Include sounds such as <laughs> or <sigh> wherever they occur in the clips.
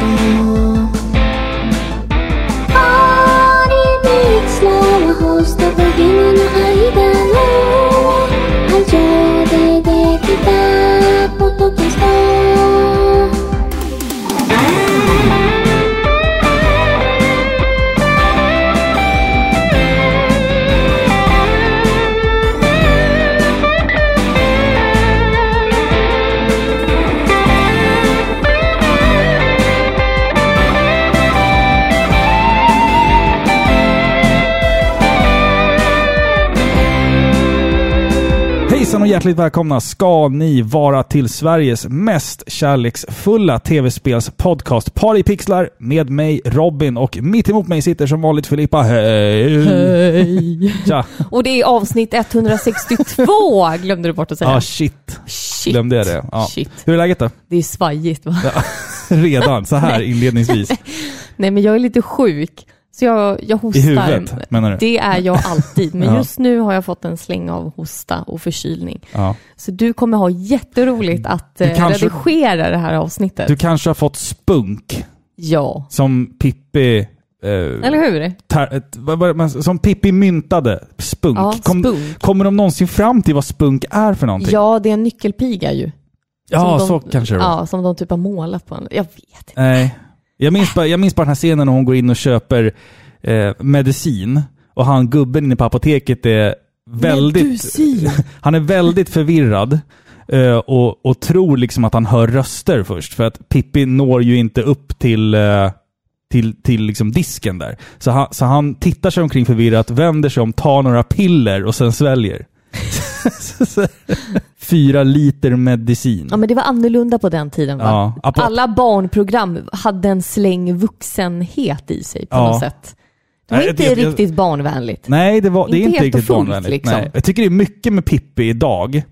amor. Hjärtligt välkomna ska ni vara till Sveriges mest kärleksfulla tv-spels podcast Partypixlar med mig Robin och mitt emot mig sitter som vanligt Filippa. Hej! Hej! Tja! Och det är avsnitt 162 glömde du bort att säga. Ja, shit. Shit. Glömde jag det. Ja. Shit. Hur är läget då? Det är svajigt va? Ja, redan, så här <laughs> inledningsvis. Nej men jag är lite sjuk. Så jag, jag hostar. I huvudet, menar du? Det är jag alltid. Men <laughs> Ja. just nu har jag fått en släng av hosta och förkylning. Ja. Så du kommer ha jätteroligt att Du eh, kanske- redigera det här avsnittet. Du kanske har fått spunk, Ja. som Pippi... Eh, Eller hur? tar, som Pippi myntade. Spunk. Ja, Kom, spunk. Kommer de någonsin fram till vad spunk är för någonting? Ja, det är en nyckelpiga ju. ja Som så de, kanske det var. Ja, som de typ har målat på en. Jag vet inte. Nej. Jag minns, bara, jag minns bara den här scenen när hon går in och köper eh, medicin och han gubben inne på apoteket är väldigt... <laughs> Han är väldigt förvirrad eh, och, och tror liksom att han hör röster först. För att Pippi når ju inte upp till, eh, till, till liksom disken där. Så han, så han tittar sig omkring förvirrat, vänder sig om, tar några piller och sen sväljer. <laughs> <laughs> Fyra liter medicin. Ja, men det var annorlunda på den tiden va? Ja, Alla barnprogram hade en släng vuxenhet i sig på Ja. något sätt. Det var Nej, inte jag- jag- riktigt barnvänligt. Nej, det, var, det är Inte riktigt barnvänligt. liksom. Nej. Jag tycker det är mycket med Pippi idag.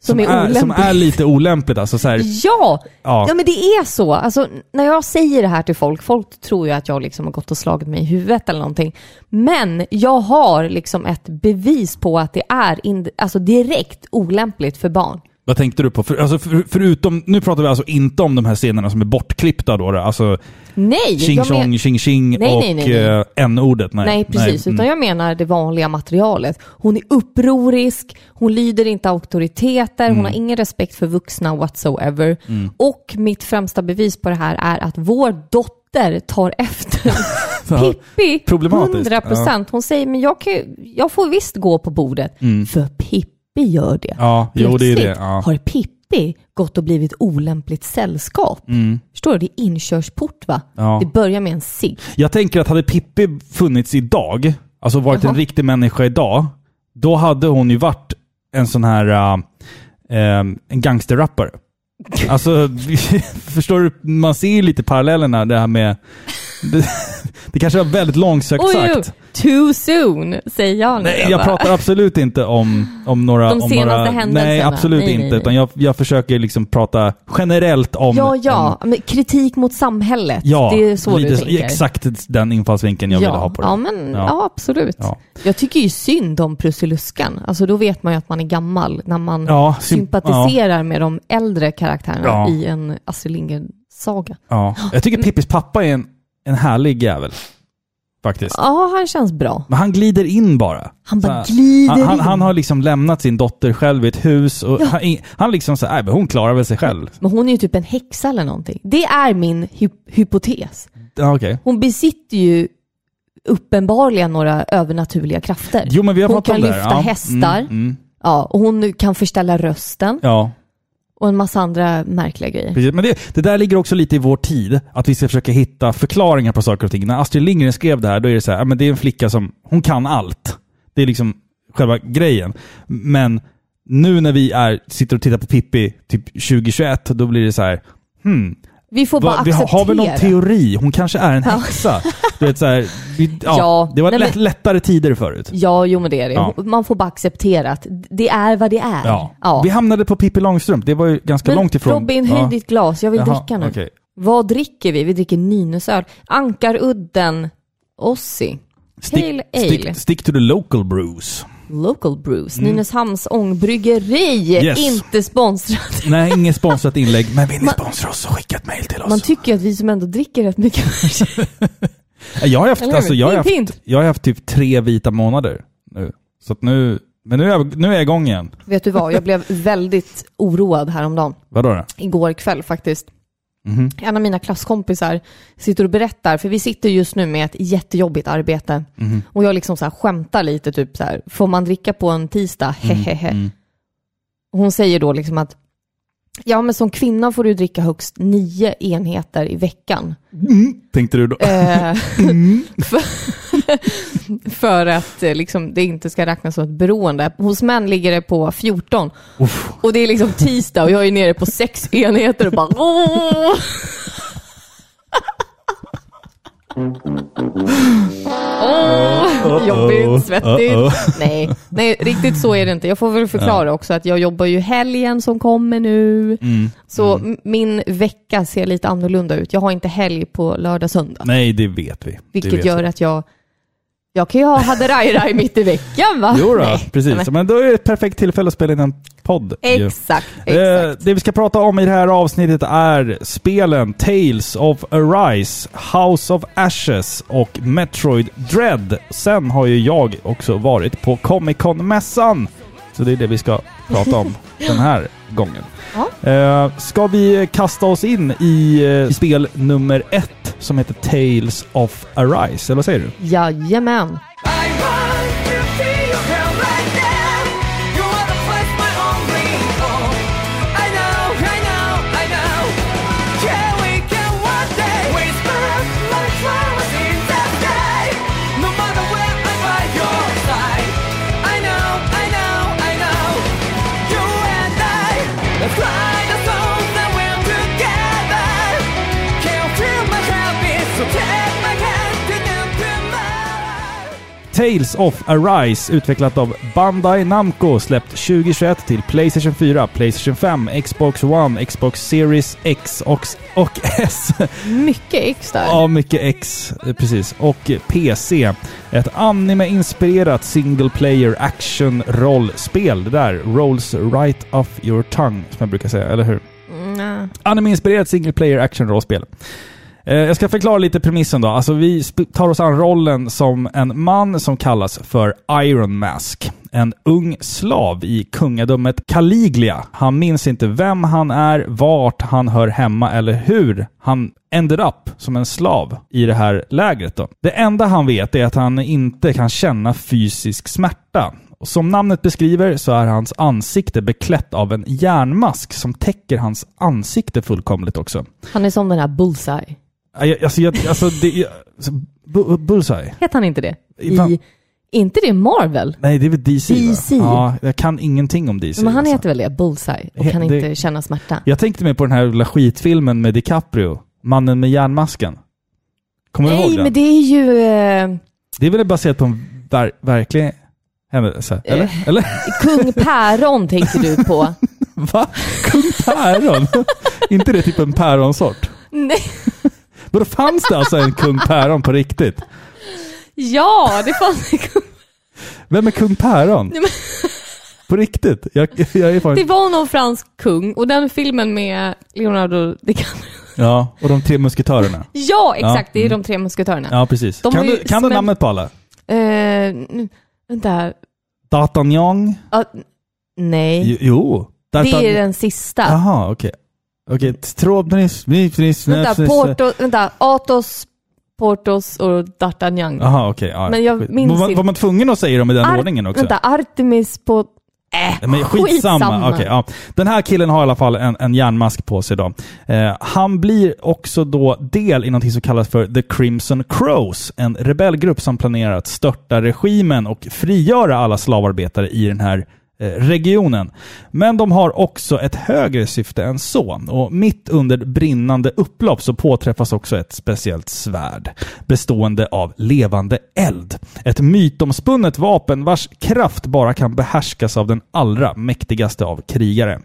Som är som olämpligt. är lite olämpligt. Alltså, så här, Ja! ja. ja, men det är så. Alltså, när jag säger det här till folk, folk tror ju att jag liksom har gått och slagit mig i huvudet eller någonting. Men jag har liksom ett bevis på att det är in, alltså direkt olämpligt för barn. Vad tänkte du på? För, alltså, för, förutom, nu pratar vi alltså inte om de här scenerna som är bortklippta då. då. Alltså Nej! tjing jag men- tjong, tjing tjing Nej, och nej, nej, nej. eh, n-ordet. Nej. Nej, precis. Mm. Utan jag menar det vanliga materialet. Hon är upprorisk, hon lyder inte auktoriteter, Mm. hon har ingen respekt för vuxna whatsoever. Och mitt främsta bevis på det här är att vår dotter tar efter Ja, <laughs> Pippi. problematiskt. 100 procent. Hon säger, men jag, kan, jag får visst gå på bordet. För Pippi gör det. Mm. Ja, jo det är det. Plötsligt Ja. har Pippi gått och blivit olämpligt sällskap. Förstår du? Det är inkörsport va? Mm. Ja. Det börjar med en cigg. Jag tänker att hade Pippi funnits idag, alltså varit Jaha. en riktig människa idag, då hade hon ju varit en sån här uh, um, en gangsterrappare. Alltså, <laughs> förstår du? Man ser ju lite parallellerna, det här med... Det, <laughs> det kanske var väldigt långsökt Oj, sagt. too soon, säger jag nu. Nej, jag pratar absolut inte om, om några... De om senaste några, händelserna. Nej, absolut Nej, nej, inte. nej. Utan jag, jag försöker liksom prata generellt om... Ja, ja. om kritik mot samhället. ja, det är så lite du tänker. Exakt den infallsvinkeln jag ja. ville ha på det. Ja, men Ja. ja, absolut. Ja. Jag tycker ju synd om Prussiluskan. Alltså då vet man ju att man är gammal när man Ja, sym- sympatiserar med de äldre karaktärerna i en Astrid Lindgren-saga. Ja. Jag tycker Pippis pappa är en, en härlig jävel. Faktiskt. Ja, han känns bra. Men han glider in bara. Han bara Så glider han, in. han har liksom lämnat sin dotter själv i ett hus och han, han liksom så här, men hon klarar väl sig själv. Men hon är ju typ en häxa eller någonting. Det är min hy- hypotes. Ja, okej. Hon besitter ju uppenbarligen några övernaturliga krafter. Jo, men vi har hon kan lyfta ja. hästar. Mm, mm. Ja, och hon kan förställa rösten Ja, och en massa andra märkliga grejer. precis. Men det, det där ligger också lite i vår tid, att vi ska försöka hitta förklaringar på saker och ting. När Astrid Lindgren skrev det här, då är det så här, men det är en flicka som, hon kan allt. Det är liksom själva grejen. Men nu när vi är, sitter och tittar på Pippi typ 2021, då blir det så här, hmm, vi får bara Va, acceptera. har vi någon teori? Hon kanske är en häxa. Du vet, så här, vi, <laughs> ja, Ja, det var nej, lätt, men- lättare tider förut. Ja, jo men det är det. Ja. Man får bara acceptera att det är vad det är. Ja. Vi hamnade på Pippi Långstrump. Det var ju ganska men långt ifrån. Robin, höj ja. ditt glas. Jag vill Jaha, dricka nu. okej. Vad dricker vi? Vi dricker Nynäsöl. Ankarudden Ossi. Stick, Pale ale. stick, stick to the local brews. Local Brews, Nynäshamns ångbryggeri. Mm. Yes. Inte sponsrat. <laughs> Nej, inget sponsrat inlägg, men vill ni sponsra oss så skicka ett mail till oss. Man tycker att vi som ändå dricker rätt mycket <laughs> jag har haft, alltså, jag har haft, jag har haft typ tre vita månader nu. Så att nu, men nu är, jag, nu är jag igång igen. Vet du vad, jag blev <laughs> väldigt oroad häromdagen. Vadå då? Igår kväll faktiskt. Mhm. En av mina klasskompisar sitter och berättar, för vi sitter just nu med ett jättejobbigt arbete. Mhm. Och jag liksom så här skämtar lite, typ så här, får man dricka på en tisdag? Hehehe. Mm. Hon säger då liksom att, ja men som kvinna får du dricka högst nio enheter i veckan. Tänkte du då? Eh, <laughs> för, för att eh, liksom, det inte ska räknas som ett beroende. Hos män ligger det på 14. Uff. Och det är liksom tisdag och jag är nere på sex enheter och bara <laughs> jobbigt, svettigt. <laughs> Nej, nej, riktigt så är det inte. Jag får väl förklara också att jag jobbar ju helgen som kommer nu. Mm. Så m- min vecka ser lite annorlunda ut. Jag har inte helg på lördag, söndag. Nej, det vet vi. Vilket vet gör vi. att jag, jag kan ju ha haderaj mitt i veckan va? Jo då, Nej, precis. nej, men- då är det ett perfekt tillfälle att spela in en podd. ju. Exakt, Eh, exakt. det vi ska prata om i det här avsnittet är spelen Tales of Arise, House of Ashes och Metroid Dread. Sen har ju jag också varit på Comic Con-mässan. Så det är det vi ska prata om den här gången. Ja. Eh, ska vi kasta oss in i eh, spel nummer ett som heter Tales of Arise, eller vad säger du? Jajamän. I Tales of Arise, utvecklat av Bandai Namco, släppt 2021 till Playstation 4, Playstation 5, Xbox One, Xbox Series X och, och S. Mycket X där. Ja, mycket X, eh, precis. Och PC. Ett anime-inspirerat single player action-rollspel. Det där, rolls right off your tongue, som jag brukar säga, eller hur? Mm. Anime-inspirerat single player action-rollspel. Eh, jag ska förklara lite premissen då. Alltså vi tar oss an rollen som en man som kallas för Iron Mask. En ung slav i kungadömet Caliglia. Han minns inte vem han är, vart han hör hemma eller hur han ended up som en slav i det här lägret. Då. Det enda han vet är att han inte kan känna fysisk smärta. Som namnet beskriver så är hans ansikte beklätt av en järnmask som täcker hans ansikte fullkomligt också. Han är som den här Bullseye. Alltså, jag, alltså det, alltså, Bu- Bullseye? Heter han inte det? I, inte det Marvel? Nej, det är väl DC, DC. Ja, jag kan ingenting om DC. Men han alltså. heter väl det? Bullseye? Och kan det- inte känna smärta. Jag tänkte mig på den här lilla skitfilmen med DiCaprio. Mannen med järnmasken. Kommer du ihåg Nej, den? men det är ju... Eh, Det är väl baserat på en ver verklig händelse? Eller? Eh. Eller? <laughs> Kung Päron tänker du på. <laughs> Va? Kung Päron? <laughs> inte det typ en päronsort? Nej. Vadå, fanns det alltså en kung Päron på riktigt? Ja, det fanns en kung. Vem är kung Päron? Nej, men- På riktigt? Jag, jag är fan... Det var någon fransk kung och den filmen med Leonardo DiCaprio. Ja, och de tre musketörerna. Ja, exakt. Det är mm. de tre musketörerna. Ja, precis. De kan du, kan du namnet på alla? Eh, vänta. D'Artagnan? Ah, nej, Jo. det är den sista. Jaha, okej. Okej, Stråbnis... Vänta, Porto, vänta, Athos, Portos och D'Artagnan. Jaha, okej. ja, Men jag minns var, inte. var man tvungen att säga dem i den Ar- ordningen också? Vänta, Artemis på... Äh, Men skitsamma. Okej, ja. Den här killen har i alla fall en, en järnmask på sig då. Eh, han blir också då del i något som kallas för The Crimson Crows, en rebellgrupp som planerar att störta regimen och frigöra alla slavarbetare i den här eh, Eh, regionen. Men de har också ett högre syfte än så. Och mitt under brinnande upplopp så påträffas också ett speciellt svärd bestående av levande eld. Ett mytomspunnet vapen vars kraft bara kan behärskas av den allra mäktigaste av krigare.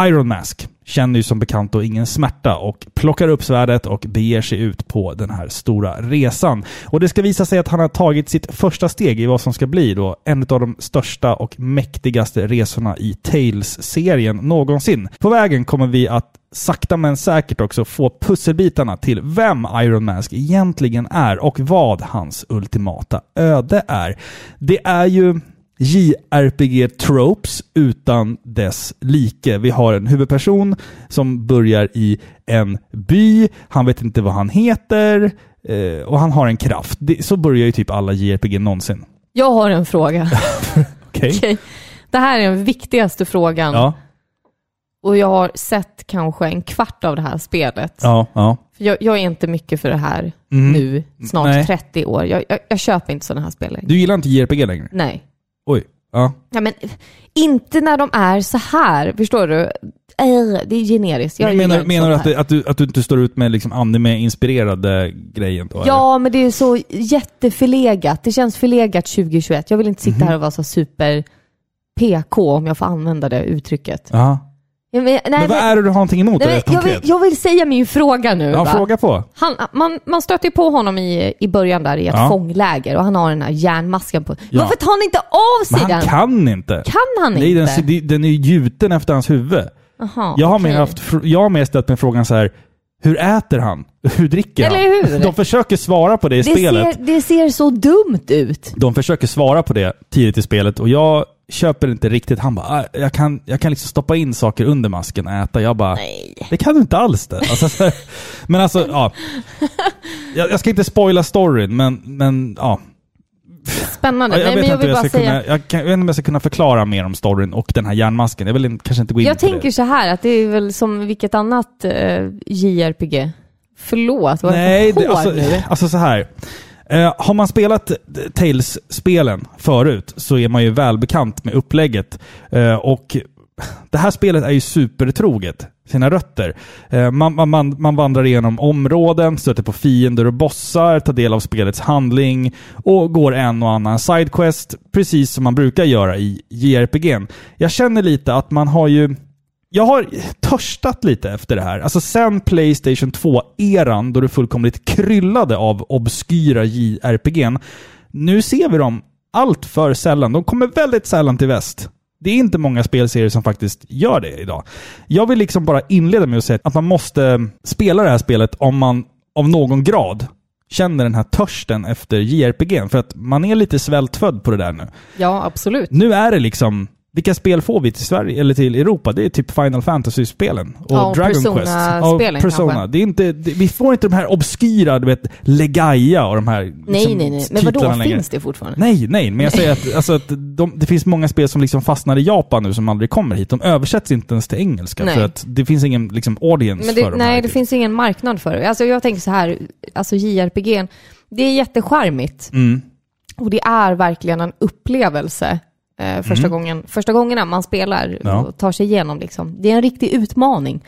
Iron Mask känner ju som bekant då ingen smärta och plockar upp svärdet och beger sig ut på den här stora resan. Och det ska visa sig att han har tagit sitt första steg i vad som ska bli då en av de största och mäktigaste resorna i Tales-serien någonsin. På vägen kommer vi att sakta men säkert också få pusselbitarna till vem Iron Mask egentligen är och vad hans ultimata öde är. Det är ju JRPG-tropes utan dess like. Vi har en huvudperson som börjar i en by, han vet inte vad han heter eh, och han har en kraft. Så börjar ju typ alla JRPG någonsin. Jag har en fråga. <laughs> Okej? Okej. Det här är den viktigaste frågan. Ja, Och jag har sett kanske en kvart av det här spelet. ja, ja. Jag, jag är inte mycket för det här Mm. nu, snart Nej. 30 år. Jag, jag, jag köper inte sådana här spel längre. Du gillar inte JRPG längre? Nej. Oj. Ja. Ja, men inte när de är så här, förstår du? Det är generiskt. Jag Men menar menar du att, det, att, du, att du inte står ut med liksom anime-inspirerade grejen då? eller? Ja, men det är så jätteförlegat. Det känns förlegat 2021. Jag vill inte sitta här och vara så super PK, om jag får använda det uttrycket. Ja. Ja, men, nej, Men vad är det du har någonting emot? nej, Nej, men jag, vill, jag vill säga min fråga nu. Ja, va? fråga på. Han, man, man stöter ju på honom i, i början där i ett Ja. fångläger och han har den här järnmasken på. Ja. Varför tar han inte av sig Men han den? kan inte. Kan han Nej, inte? den, den är ju gjuten efter hans huvud. Aha, Jag har, okej. mer haft, jag har mer ställt mig frågan så här. Hur äter han? <laughs> Hur dricker Eller han? hur? De försöker svara på det i det spelet. ser, det ser så dumt ut. De försöker svara på det tidigt i spelet och jag köper inte riktigt. Han bara, "Ah, jag kan, jag kan liksom stoppa in saker under masken och äta. Jag bara, Nej. det kan du inte alls det. Alltså, men alltså, ja. <laughs> Jag, jag ska inte spoila storyn, men, men ja. Spännande. Jag, Nej, vet men jag inte vill hur jag, bara ska säga... kunna, jag, kan, jag vet inte om jag ska kunna förklara mer om storyn och den här järnmasken. Jag vill kanske inte gå in Jag på tänker det. så här att det är väl som vilket annat eh, JRPG. Förlåt, vad Nej, är det alltså, alltså så här. Eh, har man spelat Tales-spelen förut så är man ju välbekant med upplägget. Eh, och det här spelet är ju supertroget sina rötter. Eh, man, man, man, man vandrar igenom områden, stöter på fiender och bossar, tar del av spelets handling och går en och annan sidequest, precis som man brukar göra i JRPG. Jag känner lite att man har ju jag har törstat lite efter det här. Alltså sen Playstation 2-eran, då det fullkomligt kryllade av obskyra JRPG. Nu ser vi dem allt för sällan. De kommer väldigt sällan till väst. Det är inte många spelserier som faktiskt gör det idag. Jag vill liksom bara inleda med att säga att man måste spela det här spelet om man av någon grad känner den här törsten efter JRPG. För att man är lite svältfödd på det där nu. Ja, absolut. Nu är det liksom... Vilka spel får vi till Sverige, eller till Europa? Det är typ Final Fantasy-spelen. Och Ja, och Dragon Quest. Persona-spelen Persona. kanske. Det är inte, det, vi får inte de här obskyra, du vet, Legaia och de här Nej, liksom, nej, nej. Men vadå, längre. finns det fortfarande? Nej, nej. Men jag säger att, alltså, att de, det finns många spel som liksom fastnar i Japan nu som aldrig kommer hit. De översätts inte ens till engelska Nej. för att det finns ingen liksom, audience Men för det, dem nej, det finns ingen marknad för det. Alltså jag tänker så här, alltså JRPG, det är jättecharmigt. Mm. Och det är verkligen en upplevelse eh, första, gången, första gångerna man spelar Mm. Ja. och tar sig igenom. Liksom. Det är en riktig utmaning.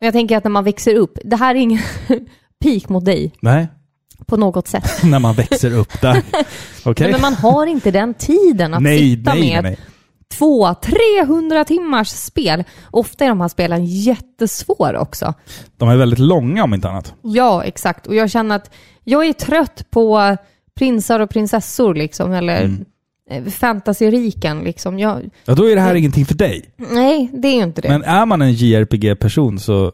Men jag tänker att när man växer upp, det här är ingen <laughs> peak mot dig Nej, på något sätt. <laughs> när man växer upp där. <laughs> Okej? Nej, Men man har inte den tiden att Nej, sitta nej, med nej. två, 300 timmars spel. Ofta är de här spelen jättesvåra också. De är väldigt långa om inte annat. Ja, exakt. Och jag känner att jag är trött på prinsar och prinsessor liksom, eller Mm. Mm. fantasyriken liksom. Jag, Ja, då är det här ingenting för dig. nej, det är ju inte det. Men är man en JRPG-person så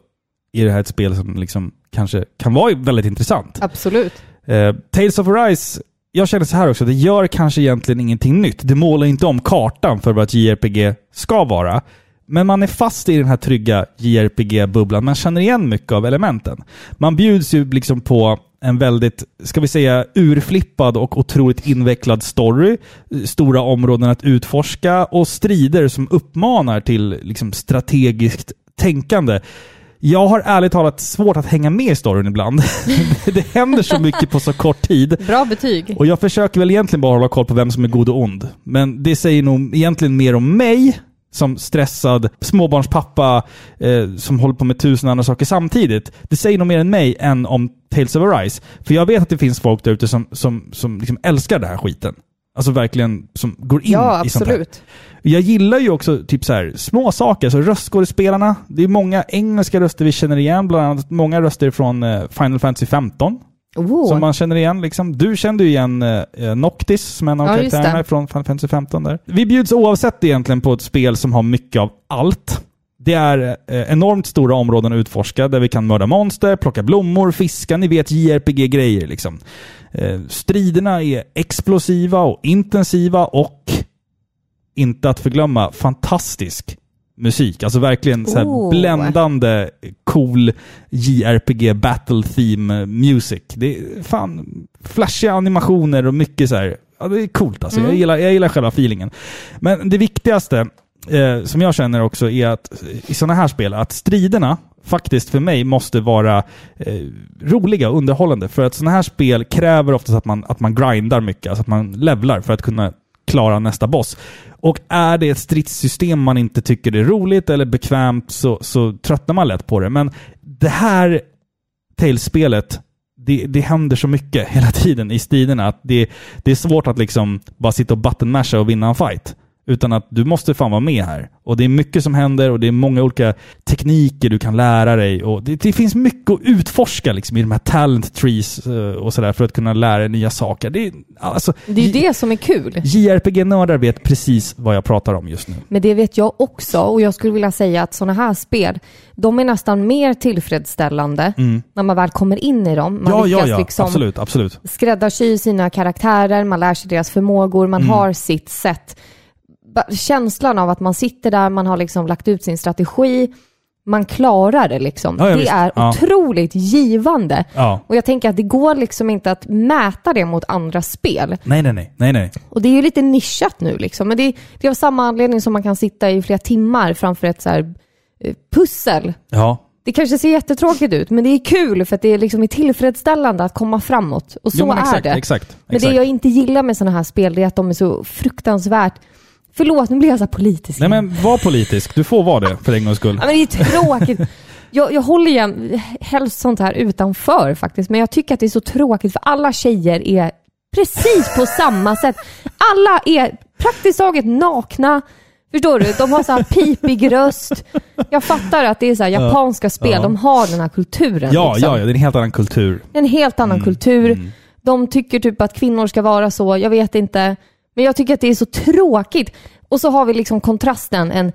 är det här ett spel som liksom kanske kan vara väldigt intressant. Absolut. Eh, Tales of Arise, jag känner så här också, det gör kanske egentligen ingenting nytt. Det målar inte om kartan för vad ett JRPG ska vara. Men man är fast i den här trygga JRPG-bubblan. Man känner igen mycket av elementen. Man bjuds ju liksom på en väldigt, ska vi säga, urflippad och otroligt invecklad story. Stora områden att utforska och strider som uppmanar till liksom strategiskt tänkande. Jag har ärligt talat svårt att hänga med i storyn ibland. <laughs> det händer så mycket på så kort tid. Bra betyg. Och jag försöker väl egentligen bara hålla koll på vem som är god och ond. Men det säger nog egentligen mer om mig som stressad småbarnspappa eh, som håller på med tusen andra saker samtidigt. Det säger nog mer än mig än om Tales of Arise. För jag vet att det finns folk där ute som, som, som liksom älskar den här skiten. Alltså verkligen som går in Ja, i sånt här. absolut. Jag gillar ju också typ så här, små saker, alltså röstskådespelarna. Det är många engelska röster vi känner igen, bland annat många röster från eh, Final Fantasy 15. Oh. Som man känner igen liksom. Du kände ju igen eh, Noctis som en av Ja, karaktärerna från Final Fantasy 15 där. Vi bjuds oavsett egentligen på ett spel som har mycket av allt. Det är eh, enormt stora områden att utforska där vi kan mörda monster, plocka blommor, fiska, ni vet JRPG-grejer liksom. Eh, striderna är explosiva och intensiva och inte att förglömma fantastisk musik. Alltså verkligen så här Oh. bländande cool JRPG battle theme music. Det är fan flashiga animationer och mycket så här. Ja, det är coolt alltså. Jag, gillar, jag gillar själva feelingen. Men det viktigaste eh, som jag känner också är att i sådana här spel, att striderna faktiskt för mig måste vara eh, roliga och underhållande. För att sådana här spel kräver oftast att man, att man grindar mycket, alltså att man levlar för att kunna klara nästa boss. Och är det ett stridssystem man inte tycker är roligt eller bekvämt så, så tröttnar man lätt på det. Men det här Tales-spelet, det, det händer så mycket <laughs> hela tiden i striderna att det, det är svårt att liksom bara sitta och buttonmasha och vinna en fight. Utan att du måste fan vara med här. Och det är mycket som händer och det är många olika tekniker du kan lära dig. Och det, det finns mycket att utforska liksom, i de här talent trees eh, och sådär för att kunna lära dig nya saker. Det är, alltså, Det är ju det som är kul. JRPG-nördar vet precis vad jag pratar om just nu. Men det vet jag också och jag skulle vilja säga att sådana här spel, de är nästan mer tillfredsställande när man väl kommer in i dem. Man Mm. Ja, ja, lyckas ja. liksom Absolut, absolut. skräddarsy sina karaktärer, man lär sig deras förmågor, Mm. man har sitt sätt. Känslan av att man sitter där, man har liksom lagt ut sin strategi, man klarar det liksom. Ja, ja, det visst. är Ja. otroligt givande. Och jag tänker att det går liksom inte att mäta det mot andra spel. Nej, nej, nej. nej, nej. Och det är ju lite nischat nu liksom. Men det, det är av samma anledning som man kan sitta i flera timmar framför ett så här, eh, pussel. Ja. Det kanske ser jättetråkigt ut, men det är kul för att det är liksom är tillfredsställande att komma framåt. Och så Jo, men exakt, är det. exakt. Men exakt. det jag inte gillar med sådana här spel är att de är så fruktansvärt... Förlåt, nu blir jag så här politisk. Nej men var politisk. Du får vara det för en gångs skull. Ja, men det är tråkigt. Jag, jag håller igen, helst sånt här utanför faktiskt, men jag tycker att det är så tråkigt för alla tjejer är precis på samma sätt. Alla är praktiskt taget nakna. Förstår du? De har så här pipig röst. Jag fattar att det är så här japanska spel, Ja. de har den här kulturen. Ja, liksom. ja, ja. Det är en helt annan kultur. En helt annan Mm, kultur. De tycker typ att kvinnor ska vara så, jag vet inte. Men jag tycker att det är så tråkigt. Och så har vi liksom kontrasten, en,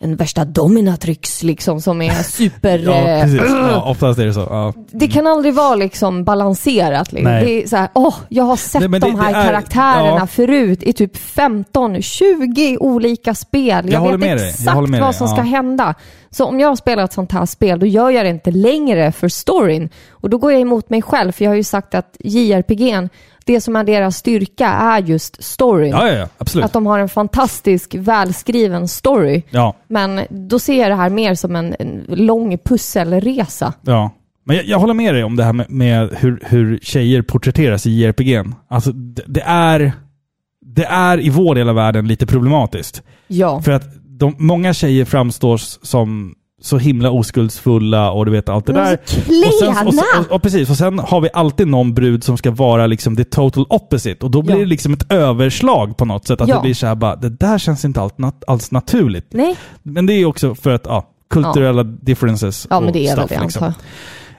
en värsta dominatrix liksom som är <laughs> super... Ja, eh, precis. Ja, <clears throat> oftast är det så. Ja. det kan aldrig vara liksom balanserat. Liksom. Det är så här, åh, jag har sett Nej, det- de här är- karaktärerna ja. förut i typ 15-20 olika spel. Jag, håller vet. Jag exakt med vad som ska hända. Så om jag spelar ett sånt här spel, då gör jag det inte längre för storyn. Och då går jag emot mig själv, för jag har ju sagt att JRPG'n, det som är deras styrka är just storyn. Ja, ja, ja. Absolut. Att de har en fantastisk, välskriven story. Ja, Men då ser jag det här mer som en, en lång pusselresa. ja. Men jag, jag håller med dig om det här med, med hur, hur tjejer porträtteras i JRPG'n. Alltså, det, det är... Det är i vår del av världen lite problematiskt. Ja. För att de, många tjejer framstår som så himla oskuldsfulla och du vet allt det De är där. Och, sen, och, och, och precis, och sen har vi alltid någon brud som ska vara liksom the total opposite. Och då blir Ja. det liksom ett överslag på något sätt. Att Ja. det blir så här bara, det där känns inte allt, alls naturligt. Nej, Men det är också för att, ja, kulturella differences ja men det är väl stuff, det liksom. antar.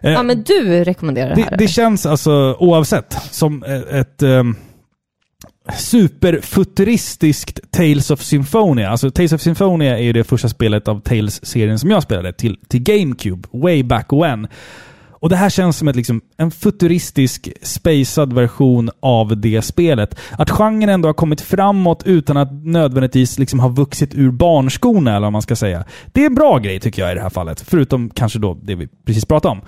Eh, Ja men du rekommenderar det det, här? det eller? känns alltså oavsett som ett, ett um, superfuturistiskt Tales of Symphonia. Alltså Tales of Symphonia är ju det första spelet av Tales-serien som jag spelade till, till GameCube, way back when. Och det här känns som ett, liksom, en futuristisk, spacad version av det spelet. Att genren ändå har kommit framåt utan att nödvändigtvis liksom ha vuxit ur barnskorna, eller vad man ska säga. Det är en bra grej tycker jag i det här fallet. Förutom kanske då det vi precis pratade om.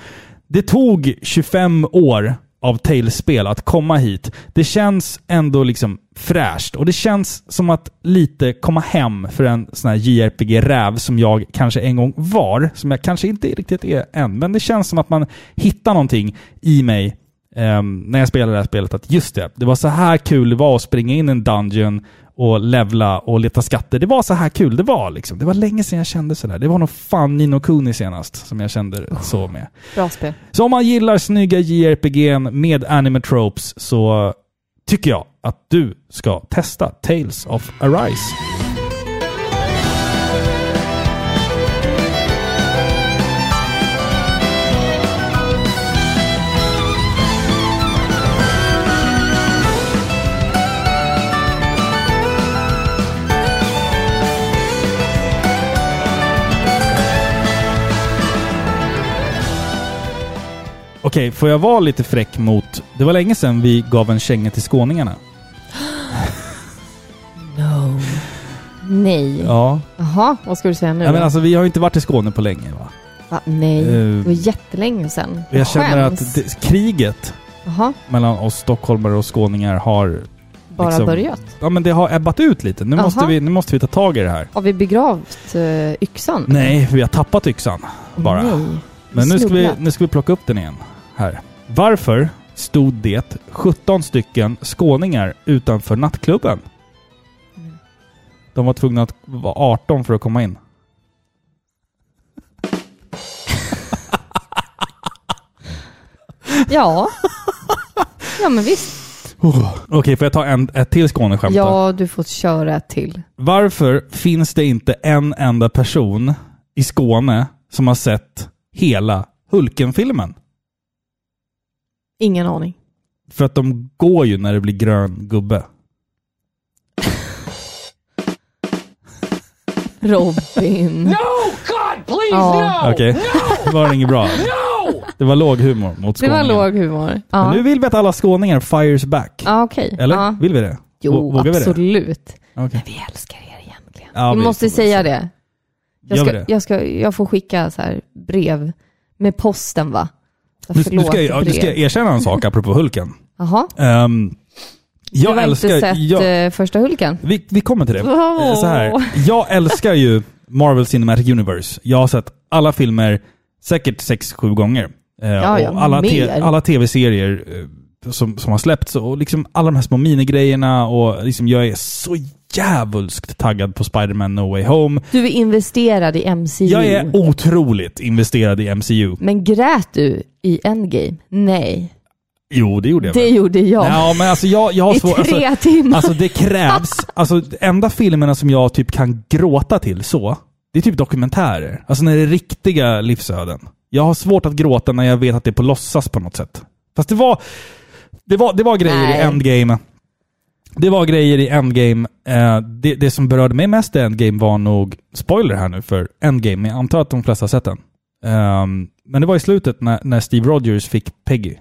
Det tog 25 år av Tales-spel att komma hit. Det känns ändå liksom fräscht och det känns som att lite komma hem för en sån här JRPG-räv som jag kanske en gång var. Som jag kanske inte riktigt är än. Men det känns som att man hittar någonting i mig Um, när jag spelade det här spelet. Att just det, det var så här kul det var att springa in i en dungeon och levla och leta skatter. Det var så här kul det var liksom. Det var länge sedan jag kände sådär. Det var nog fan Nino Kuni senast som jag kände så med. Bra spel. Så om man gillar snygga JRPG med anime tropes så tycker jag att du ska testa Tales of Arise. Okej, får jag vara lite fräck mot... Det var länge sedan vi gav en känga till skåningarna. <gasps> No. Nej. Ja. Jaha, vad ska du säga nu ja men alltså, vi har ju inte varit i Skåne på länge va? Va? Nej, Eh, det var jättelänge sedan. Jag känner Skäms. att det, kriget Jaha, mellan oss stockholmare och skåningar har... bara liksom- börjat. Ja men det har ebbat ut lite. Nu Jaha. måste, vi, nu måste vi ta tag i det här. Har vi begravt uh, yxan? Nej, vi har tappat yxan. bara. Nej. Men nu ska, vi, Snubblat. nu ska vi plocka upp den igen. Här. Varför stod det 17 stycken skåningar utanför nattklubben? De var tvungna att vara 18 för att komma in. <laughs> Ja. Ja men visst. Okej, får jag ta en, ett till Skåneskämt då? Ja, du får köra ett till. Varför finns det inte en enda person i Skåne som har sett hela Hulken-filmen? Ingen aning. För att de går ju när det blir grön gubbe. Robin. No, God, please, Ja. no! Okej, det var inget bra. No! Det var låg humor mot Det var skåningen. låg humor. Men Ja, nu vill vi att alla skåningar fires back. ja okej. Eller? Ja. Vill vi det? Jo, Vågar vi det? absolut. Okej. Vi älskar er egentligen. Ja, vi vi måste säga det. Jag vi ska, det? jag, ska, jag får skicka så här brev med posten va? Nu, nu, ska jag, nu ska jag erkänna en sak apropå Hulken. Jaha, du jag har älskar... inte sett jag, eh, första Hulken? vi, vi kommer till det. Eh, Så här, jag älskar ju Marvel Cinematic Universe. Jag har sett alla filmer säkert sex sju gånger. Eh, Ja, ja, och alla, te, alla tv-serier som, som har släppts och liksom alla de här små minigrejerna och liksom jag är så jävulskt taggad på Spider-Man No Way Home. Du är investerad i MCU. Jag är otroligt investerad i MCU. Men grät du i Endgame? Nej. Jo, det gjorde jag Det väl. gjorde jag. Ja, men alltså jag, jag har I svårt... tre Alltså, timmar. alltså det krävs... Alltså enda filmerna som jag typ kan gråta till så, det är typ dokumentärer. Alltså när det är riktiga livsöden. Jag har svårt att gråta när jag vet att det är på låtsas på något sätt. Fast det var... Det var, det var grejer Nej. i Endgame. Det var grejer i Endgame. Eh, det, det som berörde mig mest i Endgame var nog, spoiler här nu för Endgame, men jag antar att de flesta har sett den. Ehm, men det var i slutet när, när Steve Rogers fick Peggy.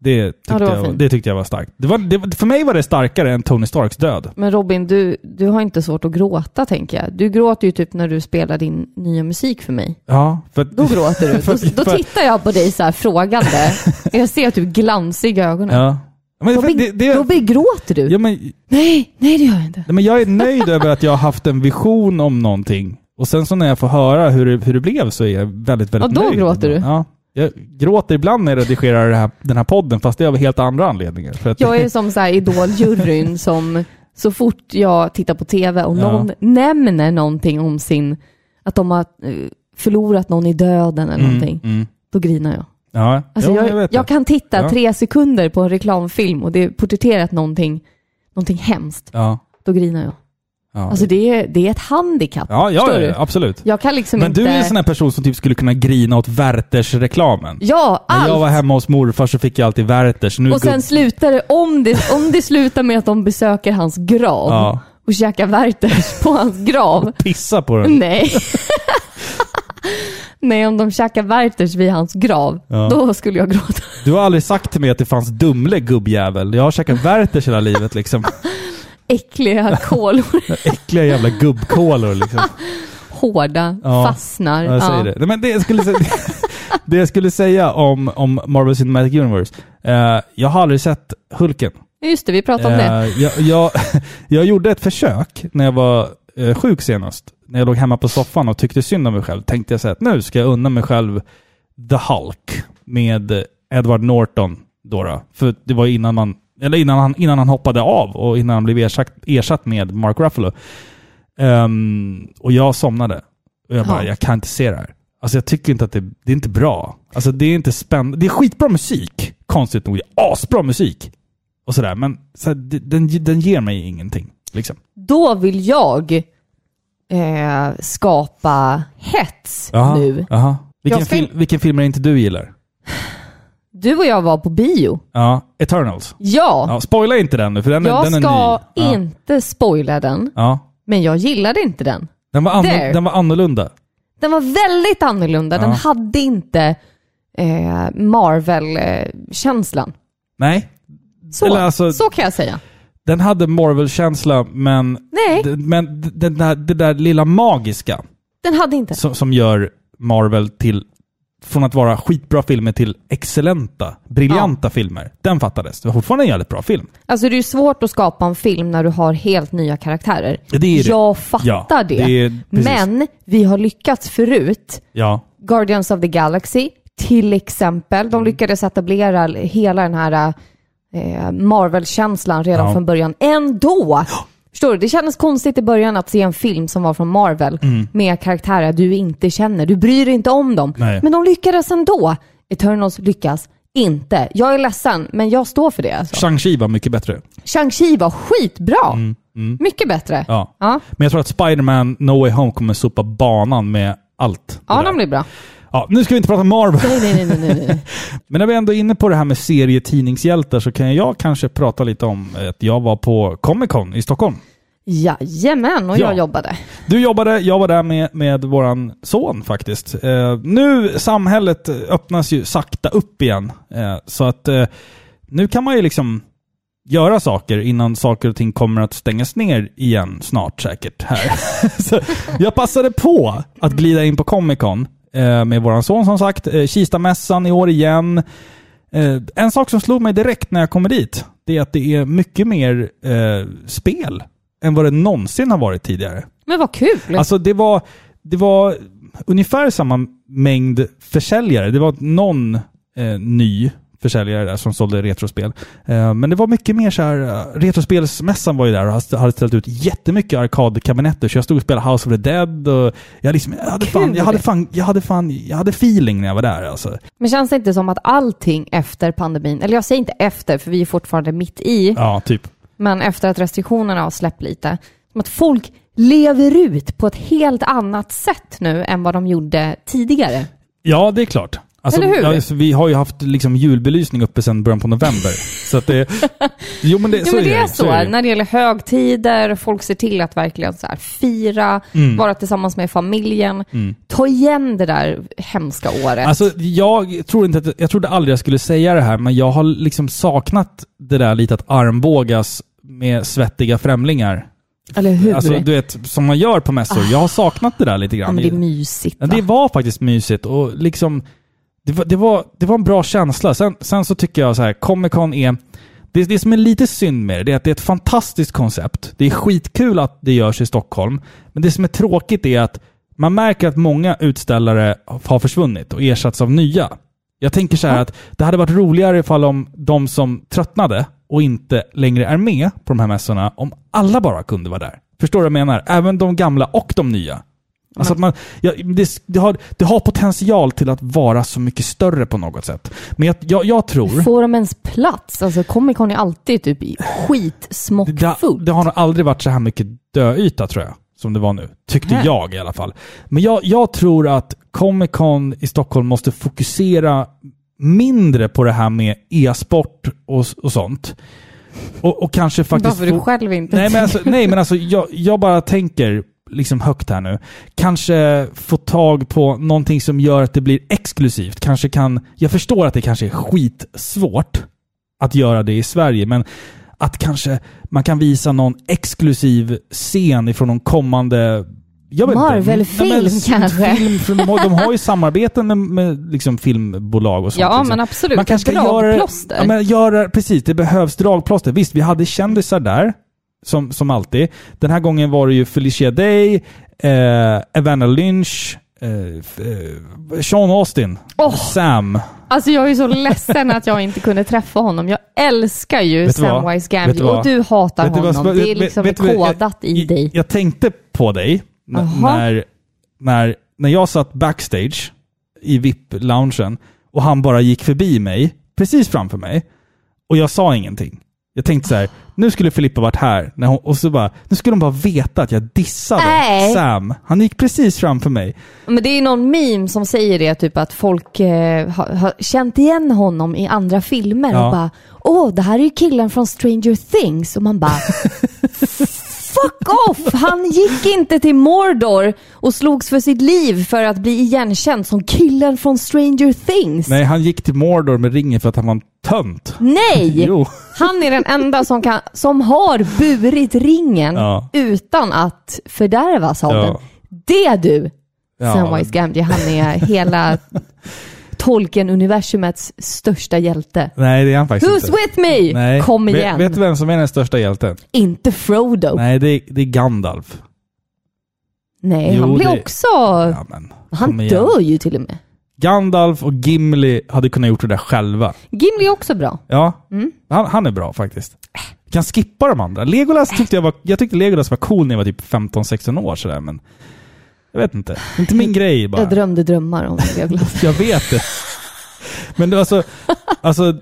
Det tyckte, Ja, det jag, fint. det tyckte jag var starkt. Det var, det, för mig var det starkare än Tony Starks död. Men Robin, du, du har inte svårt att gråta tänker jag. Du gråter ju typ när du spelar din nya musik för mig. Ja, för Då gråter du. För- <laughs> Då, då för- tittar jag på dig så här frågande. <laughs> Jag ser typ glans i ögonen. Ja. Men, Robin, det, det, Robin, gråter du? ja, men, Nej, nej det gör jag inte. men jag är nöjd över att jag har haft en vision om någonting. Och sen så när jag får höra hur det, hur det blev så är jag väldigt, väldigt Ja, då nöjd. gråter du. Ja. Jag gråter ibland när jag redigerar här, den här podden, fast det är av helt andra anledningar. För att, Jag <laughs> är som så här idoljuryn som så fort jag tittar på TV och Ja. någon nämner någonting om sin, att de har eh, förlorat någon i döden eller någonting, Mm, mm. då grinar jag. Ja, Alltså ja, jag, jag jag kan titta Ja. tre sekunder på en reklamfilm och det är porträtterat någonting, någonting hemskt, Ja, då grinar jag. ja. Alltså det är, det är ett handikapp. ja, ja, ja, absolut. Jag kan liksom Men inte... du är en sån här person som typ skulle kunna grina åt Werthers-reklamen. Ja, När allt! jag var hemma hos morfar så fick jag alltid Werthers. Nu Och sen slutar det, om det, om det slutar med att de besöker hans grav Ja. och käkar Werthers på hans grav. pissa på den. Nej. <laughs> Nej, om de käkar Werthers vid hans grav, Ja. då skulle jag gråta. Du har aldrig sagt till mig att det fanns Dumle gubbjävel. Jag har käkat Werthers hela livet liksom. <laughs> Äckliga kolor, <laughs> Äckliga jävla gubbkolor liksom. hårda, Ja. fastnar. Ja, jag säger det. Men det jag skulle säga, <laughs> det jag skulle säga om, om Marvel Cinematic Universe. Eh, jag har aldrig sett Hulken. Just det, vi pratade om det. Eh, jag, jag, jag gjorde ett försök när jag var eh, sjuk senast. När jag låg hemma på soffan och tyckte synd om mig själv. Tänkte jag så här att nu ska jag unna mig själv The Hulk med Edward Norton. Då, då. För det var innan man eller innan han, innan han hoppade av och innan han blev ersatt, ersatt med Mark Ruffalo. Ehm, och jag somnade. Och jag bara, Ja. jag kan inte se det här. Alltså jag tycker inte att det, det är inte bra. Alltså det är inte spännande. Det är skitbra musik, konstigt nog. Asbra musik. och sådär. Men så här, den, den ger mig ingenting. Liksom. Då vill jag eh, skapa hets Jaha, nu. Jaha. Vilken, Jag ska- fil, vilken film är det inte du gillar? Du och jag var på bio. Ja, Eternals. Ja, Ja, spoila inte den nu, för den, är- jag den är ska ny. Ja. inte spoila den, Ja. men jag gillade inte den. Den, var anno, den var annorlunda. Den var väldigt annorlunda. Den Ja. hade inte eh, Marvel-känslan. Nej, Så, alltså- så kan jag säga. Den hade Marvel-känsla, men, Nej, d- men d- den där, det där lilla magiska den hade inte. som, som gör Marvel till, från att vara skitbra filmer till excellenta, briljanta filmer. Den fattades. Det var fortfarande en jävligt bra film. Alltså det är ju svårt att skapa en film när du har helt nya karaktärer. Ja, det är det. Jag fattar Ja, det. det är- precis. Men vi har lyckats förut. Ja, Guardians of the Galaxy till exempel. Mm. De lyckades etablera hela den här eh, Marvel-känslan redan Ja. från början. Ändå! Förstår du? Det kändes konstigt i början att se en film som var från Marvel med karaktärer du inte känner. Du bryr dig inte om dem. Mm. Nej. Men de lyckades ändå. Eternals lyckas inte. Jag är ledsen, men jag står för det. Alltså. Shang-Chi var mycket bättre. Shang-Chi var skitbra. Mycket bättre. Mm, Ja. Ja, Men jag tror att Spider-Man No Way Home kommer sopa banan med allt. ja de blir bra. Ja, nu ska vi inte prata Marvel. Nej, nej, nej, nej, nej. <laughs> Men när vi ändå är inne på det här med serietidningshjältar så kan jag kanske prata lite om att jag var på Comic Con i Stockholm. Jajamän, och Ja. jag jobbade. Du jobbade, jag var där med, med våran son faktiskt. Eh, nu, samhället öppnas ju sakta upp igen. Eh, så att eh, nu kan man ju liksom göra saker innan saker och ting kommer att stängas ner igen snart säkert här. <laughs> så jag passade på att glida in på Comic Con med våran son som sagt. Eh, Kistamässan i år igen. Eh, en sak som slog mig direkt när jag kommer dit, det är att det är mycket mer eh, spel än vad det någonsin har varit tidigare. Men vad kul! Alltså det var, det var ungefär samma mängd försäljare. Det var någon eh, ny försäljare där som sålde retrospel. Eh, men det var mycket mer så här, eh, Retrospelsmässan var ju där och hade ställt ut jättemycket arkadkabinetter. Så jag stod och spelade House of the Dead och jag, liksom, jag, hade, fan, jag, hade, fan, jag, hade, fan, jag hade feeling när jag var där alltså. Men känns det inte som att allting efter pandemin, eller jag säger inte efter för vi är fortfarande mitt i, Ja, typ. men efter att restriktionerna har släppt lite, som att folk lever ut på ett helt annat sätt nu än vad de gjorde tidigare. Ja, det är klart. Alltså, Eller hur? alltså, vi har ju haft liksom julbelysning uppe sedan början på november. så att det... <laughs> Jo men det, Jo så men det är det, så, är det. när det gäller högtider, folk ser till att verkligen så här fira, Mm. vara tillsammans med familjen, ta igen det där hemska året. Alltså, jag, tror inte att, jag trodde aldrig jag skulle säga det här, men jag har liksom saknat det där lite att armbågas med svettiga främlingar. eller hur? Alltså, du vet, som man gör på mässor. Jag har saknat det där lite ja, grann. men det är mysigt va? det var faktiskt mysigt och liksom... Det var, det var, det var en bra känsla. Sen, sen så tycker jag så här, Comic Con är... Det, det som är lite synd med det, det är att det är ett fantastiskt koncept. Det är skitkul att det görs i Stockholm. Men det som är tråkigt är att man märker att många utställare har försvunnit och ersatts av nya. Jag tänker så här att det hade varit roligare ifall om de som tröttnade och inte längre är med på de här mässorna, om alla bara kunde vara där. Förstår du vad jag menar? Även de gamla och de nya. Alltså att man, ja, det, det, har, det har potential till att vara så mycket större på något sätt. Men jag, jag, jag tror... Får de ens plats? Alltså Comic Con är alltid typ i Det, skitsmockfullt. det har nog aldrig varit så här mycket döyta tror jag, som det var nu. Tyckte Nej. jag i alla fall. Men jag, jag tror att Comic Con i Stockholm måste fokusera mindre på det här med e-sport och, och sånt. Och, och kanske faktiskt... Varför du själv inte Nej men alltså, nej, men alltså jag, jag bara tänker liksom högt här nu. Kanske få tag på någonting som gör att det blir exklusivt. Kanske kan... Jag förstår att det kanske är skitsvårt att göra det i Sverige, men att kanske man kan visa någon exklusiv scen ifrån någon kommande. Marvel-film kanske? Film, för de, har, de har ju samarbeten med, med liksom filmbolag och sånt. Ja, liksom. men absolut. Man kanske ska göra. Ja, men göra, precis, det behövs dragplåster. Visst, vi hade kändisar där, som, som alltid. Den här gången var det ju Felicia Day, eh, Evander Lynch, eh, eh, Sean Austin, Åh! Sam. Alltså jag är så ledsen att jag inte kunde träffa honom. Jag älskar ju Vet vad? Samwise Vet Gamgee vad? och du hatar Vet vad- honom. vet- det är vet- liksom vet vad- kodat i jag, dig. Jag tänkte på dig när, när, när jag satt backstage i VIP-loungen och han bara gick förbi mig, precis framför mig. Och jag sa ingenting. Jag tänkte så här, nu skulle Filippa varit här, när hon, och så bara, nu skulle hon bara veta att jag dissade Nej. Sam. Han gick precis framför mig. Men det är någon meme som säger det, typ att folk eh, har, har känt igen honom i andra filmer Ja. och bara Åh, det här är ju killen från Stranger Things. Och man bara <laughs> Fuck off! Han gick inte till Mordor och slogs för sitt liv för att bli igenkänd som killen från Stranger Things. Nej, han gick till Mordor med ringen för att han var en tönt. Nej! <laughs> Jo. Han är den enda som, kan, som har burit ringen Ja. utan att fördärvas av Ja. den. Det du, Ja. Samwise Gamgee, han är hela <laughs> Tolkien-universumets största hjälte. Nej, det är han faktiskt Who's inte. with me? Nej. Kom igen. Vet du vem som är den största hjälten? Inte Frodo. Nej, Nej, det är, det är Gandalf. Jo, han blir det- också... Ja, men, han kom igen. dör ju till och med. Gandalf och Gimli hade kunnat gjort det där själva. Gimli är också bra. Ja, Mm. han, han är bra faktiskt. Vi kan skippa de andra. Legolas tyckte jag var... Jag tyckte Legolas var cool när jag var typ 15-16 år sådär, men... Jag vet inte. Inte min grej bara. Jag drömde drömmar om Legolas. <laughs> Jag vet det. Men det, alltså, alltså...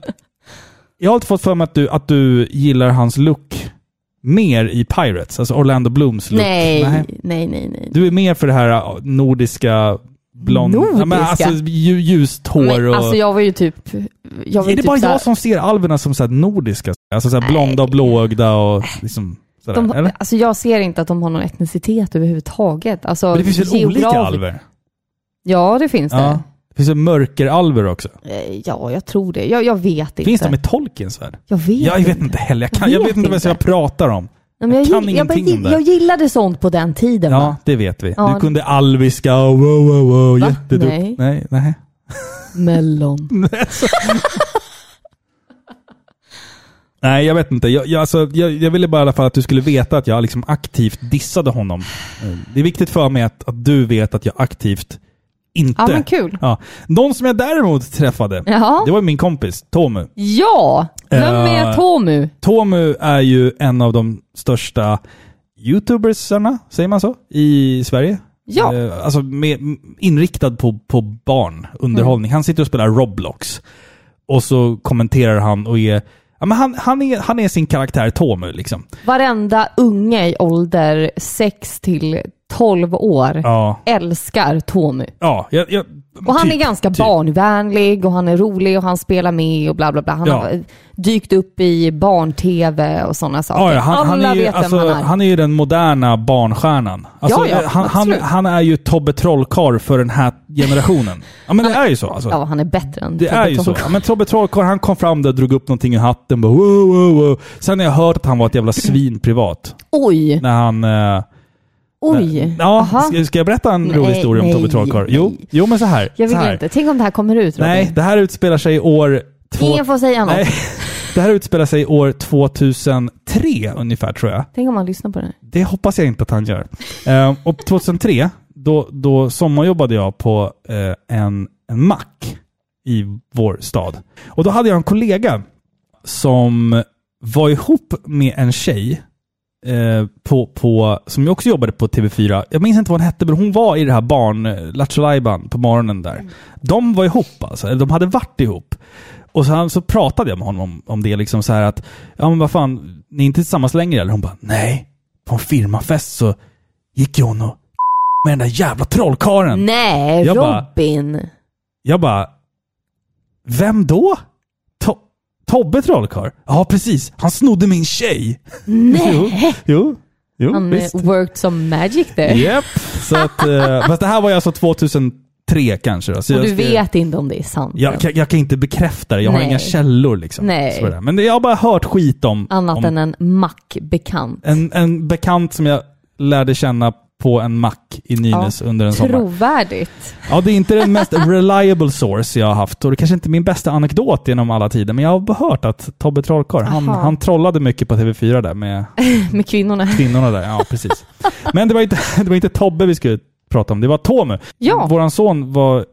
Jag har alltid fått för mig att du, att du gillar hans look mer i Pirates. Alltså Orlando Blooms look. nej, nej, nej, nej. nej. Du är mer för det här uh, nordiska blond... Nordiska? Ja, men alltså lju- ljust hår och... alltså jag var ju typ... Jag var är ju det typ bara jag som ser alverna som så här nordiska? Alltså så blonda och blåögda och liksom sådär, de, eller? Alltså jag ser inte att de har någon etnicitet överhuvudtaget. Alltså, Men det finns väl olika alver? Ja, det finns det. Ja. Det finns väl mörkeralver också? Eh, Ja, jag tror det. Jag, jag vet inte. Finns de i Tolkiens värld? Jag vet Jag vet inte heller. Jag, kan, Jag jag vet vet inte vad jag pratar om. Nej, men jag, jag kan gill- jag, bara ingenting gill- det. jag gillade sånt på den tiden Ja, va? det vet vi. Ja. Du kunde alviska och wow, wow, wow. Jätteduktig. Nej. Nej, nej. Mellon. <laughs> Nej, jag vet inte. Jag, jag, alltså, jag, jag ville bara i alla fall att du skulle veta att jag liksom aktivt dissade honom. Eh, Det är viktigt för mig att, att du vet att jag aktivt inte... Ja, men kul. Ja. Någon som jag däremot träffade, Jaha. det var min kompis Tomu. Ja! Vem är Tomu? Tomu är ju en av de största youtubersarna, säger man så, i Sverige. Ja. Eh, alltså med, inriktad på, på barn, underhållning. Han sitter och spelar Roblox. Och så kommenterar han och är... Ja, men han, han, är, han är sin karaktär Tomu liksom. Varenda unge i ålder 6 till 12 år Ja. älskar Tomu. Ja, jag, jag, Och han typ, är ganska typ. barnvänlig och han är rolig och han spelar med och bla bla bla. Han Ja. har dykt upp i barn-tv och sådana saker. Ja, han, Alla han, är ju, vet alltså, vem han är. han är ju den moderna barnstjärnan. Alltså, Ja, ja, eh, han, han, han är ju Tobbe Trollkarl för den här generationen. Ja men det är ju så alltså. Ja, han är bättre än Det Tobbe är ju så. Ja, men Tobbe Trollkarl han kom fram där och drog upp någonting ur hatten. Bara, wow, wow, wow. Sen har jag hört att han var ett jävla svin privat. Oj, När han... eh, oj. Ja, Aha. ska, jag berätta en Nej, rolig historia om nej, Tobbe Trollkarl? Jo, jo, men så här. Jag vill här. inte. Tänk om det här kommer ut Robin. Nej, det här utspelar sig år... Två... Ingen får säga något. Nej, det här utspelar sig år 2003 ungefär tror jag. Tänk om han lyssnar på det. Det hoppas jag inte att han gör. Eh, och 2003, då, då sommarjobbade jag på eh, en, en mack i vår stad. Och då hade jag en kollega som var ihop med en tjej eh, på, på, som också jobbade på TV4. Jag minns inte vad hon hette, men hon var i det här barn, eh, Lattjo på morgonen där. De var ihop alltså, de hade varit ihop. Och så, så pratade jag med honom om, om det, liksom så här att, ja men vad fan, ni är inte tillsammans längre eller? Hon bara, nej. På en firmafest så gick ju hon och med den där jävla trollkaren. Nej, Jag bara- Robin. Jag bara, vem då? To Tobbe Trollkarl? Ja, precis. Han snodde min tjej. Nej. <laughs> Jo, jo, Han visst. eh, worked some magic there. Japp. Så att, eh, <laughs> fast det här var ju alltså 2003 kanske. Då, så Och jag du ska- vet inte om det är sant. Jag, kan- jag kan inte bekräfta det. Jag har Nej. inga källor liksom. Nej. Men det- jag har bara hört skit om... Annat om än en mackbekant. en, en bekant som jag lärde känna på en mack i Nynäs under en sommar. Trovärdigt. Ja, det är inte den mest <laughs> reliable source jag har haft och det kanske inte är min bästa anekdot genom alla tider, men jag har hört att Tobbe Trollkarl, han, han trollade mycket på TV4 där med <laughs> Med kvinnorna. kvinnorna där. Ja, precis. Men det var inte, <laughs> det var inte Tobbe vi skulle prata om, det var Tomu. Ja. Våran son var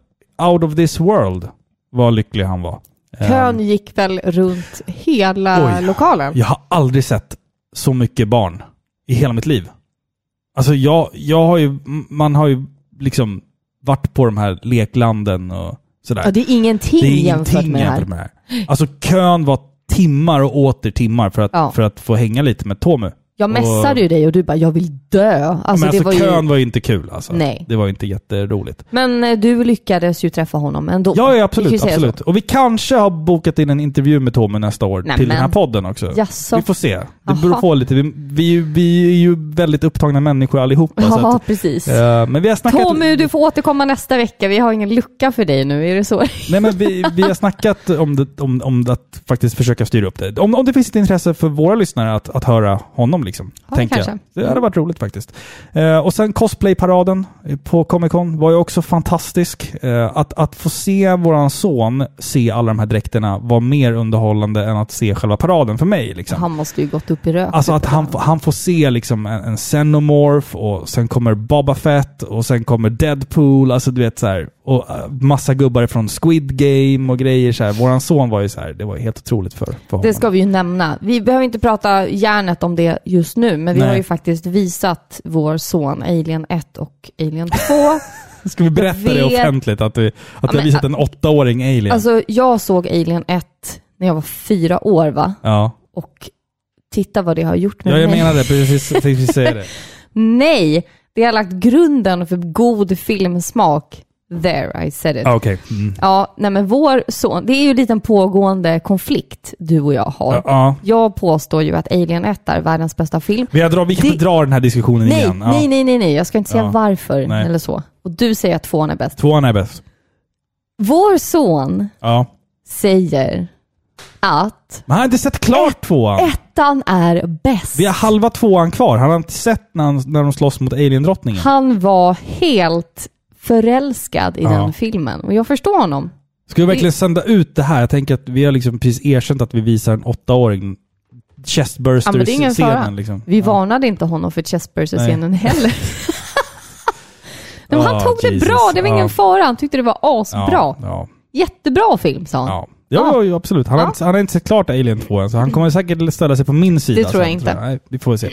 out of this world, vad lycklig han var. Kön Ehm, gick väl runt hela Oj. lokalen? Jag har aldrig sett så mycket barn i hela mitt liv. Alltså jag, jag har ju, man har ju liksom varit på de här leklanden och sådär. Ja, det är ingenting Det är jämfört ingenting med det här. jämfört med det här. Alltså kön var timmar och åter timmar för att, Ja. för att få hänga lite med Tomu. Jag messade ju dig och du bara, jag vill dö. Alltså, men det alltså var ju... kön var ju inte kul alltså. Nej. Det var ju inte jätteroligt. Men eh, du lyckades ju träffa honom ändå. Ja, ja Vi kan absolut. ju säga absolut. Och vi kanske har bokat in en intervju med Tommy nästa år Nej, till men. den här podden också. Jaså? Vi får se. Det beror på lite. Vi, vi, vi är ju väldigt upptagna människor allihopa. så Ja, att, precis. eh, men vi har snackat... Tommy, du får återkomma nästa vecka. Vi har ingen lucka för dig nu, är det så? Nej men vi, vi har snackat om, det, om, om att faktiskt försöka styra upp det. Om, om det finns ett intresse för våra lyssnare att, att höra honom liksom. Ja, tänker kanske. jag. Det hade varit roligt faktiskt. Eh, och sen cosplayparaden på Comic Con var ju också fantastisk. Eh, att, att få se våran son se alla de här dräkterna var mer underhållande än att se själva paraden för mig. Liksom. Han måste ju gått upp i rök. Alltså att han, får- han får se liksom en, en Xenomorph och sen kommer Boba Fett och sen kommer Deadpool, alltså du vet så här. Och äh, massa gubbar från Squid Game och grejer så här. Våran son var ju så här, det var helt otroligt för, för honom. Det ska vi ju nämna. Vi behöver inte prata järnet om det just nu, men vi Nej. har ju faktiskt visat vår son Alien 1 och Alien 2. <laughs> Ska vi berätta det vet- offentligt att, vi, att vi har visat en åttaåring alien? Alltså, jag såg Alien 1 när jag var fyra år, va? ja. Och titta vad det har gjort med ja, jag mig. menar det. Precis, precis säga det. <laughs> Nej! Det har lagt grunden för god filmsmak. There, I said it. Ah, Okej. Mm. Ja, nej men vår son, det är ju lite en pågående konflikt du och jag har. Ja, ja. Jag påstår ju att Alien 1 är världens bästa film. Vi, har dra, vi kan inte dra den här diskussionen Nej, igen. Nej, nej, nej, nej, jag ska inte säga varför Nej. eller så. Och du säger att tvåan är bäst. Tvåan är bäst. Vår son säger att Men han har inte sett klart tvåan. ettan är bäst. Vi har halva tvåan kvar. Han har inte sett när, han, när de slåss mot alien-drottningen. Han var helt förälskad i Ja. den filmen och jag förstår honom. Ska vi verkligen sända ut det här? Jag tänker att vi har liksom precis erkänt att vi visar en åttaåring Ja, det chestburster-scenen. liksom. Vi Ja. varnade inte honom för chestburster-scenen heller. <laughs> Men han Ah, tog det Jesus. bra, det var ingen Ja. fara. Han tyckte det var asbra. Ja, ja, Jättebra film, sa han. Ja. Ja, absolut. Han, har Ja. inte, han har inte sett klart Alien 2 än, så han kommer säkert ställa sig på min sida. Det tror jag sen, inte. Nej, vi får se.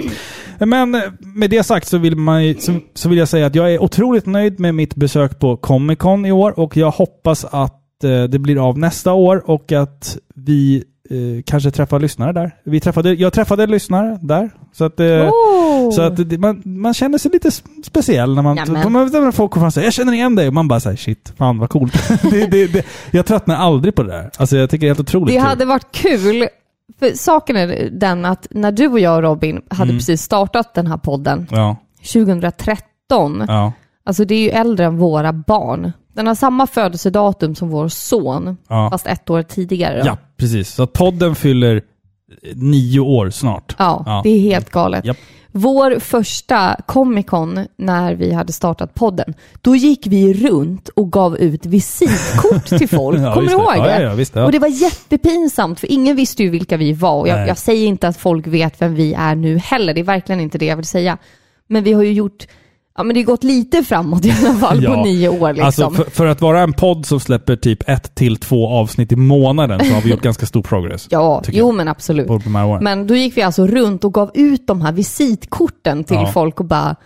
Men eh, med det sagt så vill, man, så, så vill jag säga att jag är otroligt nöjd med mitt besök på Comic Con i år och jag hoppas att eh, det blir av nästa år och att vi eh, kanske träffar lyssnare där. Vi träffade, jag träffade lyssnare där. Så att, eh, Oh. Så att man, man känner sig lite speciell när man... Nämen. man folk kommer fram och säger jag känner igen dig och man bara säger shit, fan vad coolt. <laughs> det, det, det, jag tröttnar aldrig på det där. Alltså jag tycker det är helt otroligt Det kul. hade varit kul, för saken är den att när du och jag och Robin hade Mm. precis startat den här podden Ja, 2013, ja, alltså det är ju äldre än våra barn. Den har samma födelsedatum som vår son, ja. fast ett år tidigare. då. Ja, precis. Så podden fyller nio år snart. Ja, Ja. det är helt galet. Japp. Vår första Comic Con, när vi hade startat podden, då gick vi runt och gav ut visitkort till <laughs> folk. Ja, Kommer du ihåg det? ja. Ja. Och det var jättepinsamt, för ingen visste ju vilka vi var. Och jag, jag säger inte att folk vet vem vi är nu heller, det är verkligen inte det jag vill säga. Men vi har ju gjort, ja men det har gått lite framåt i alla fall på <laughs> Ja. nio år liksom. Alltså för, för att vara en podd som släpper typ ett till två avsnitt i månaden så har vi gjort ganska stor progress. ja, jo jag. men absolut. På åren. Men då gick vi alltså runt och gav ut de här visitkorten till Ja. folk och bara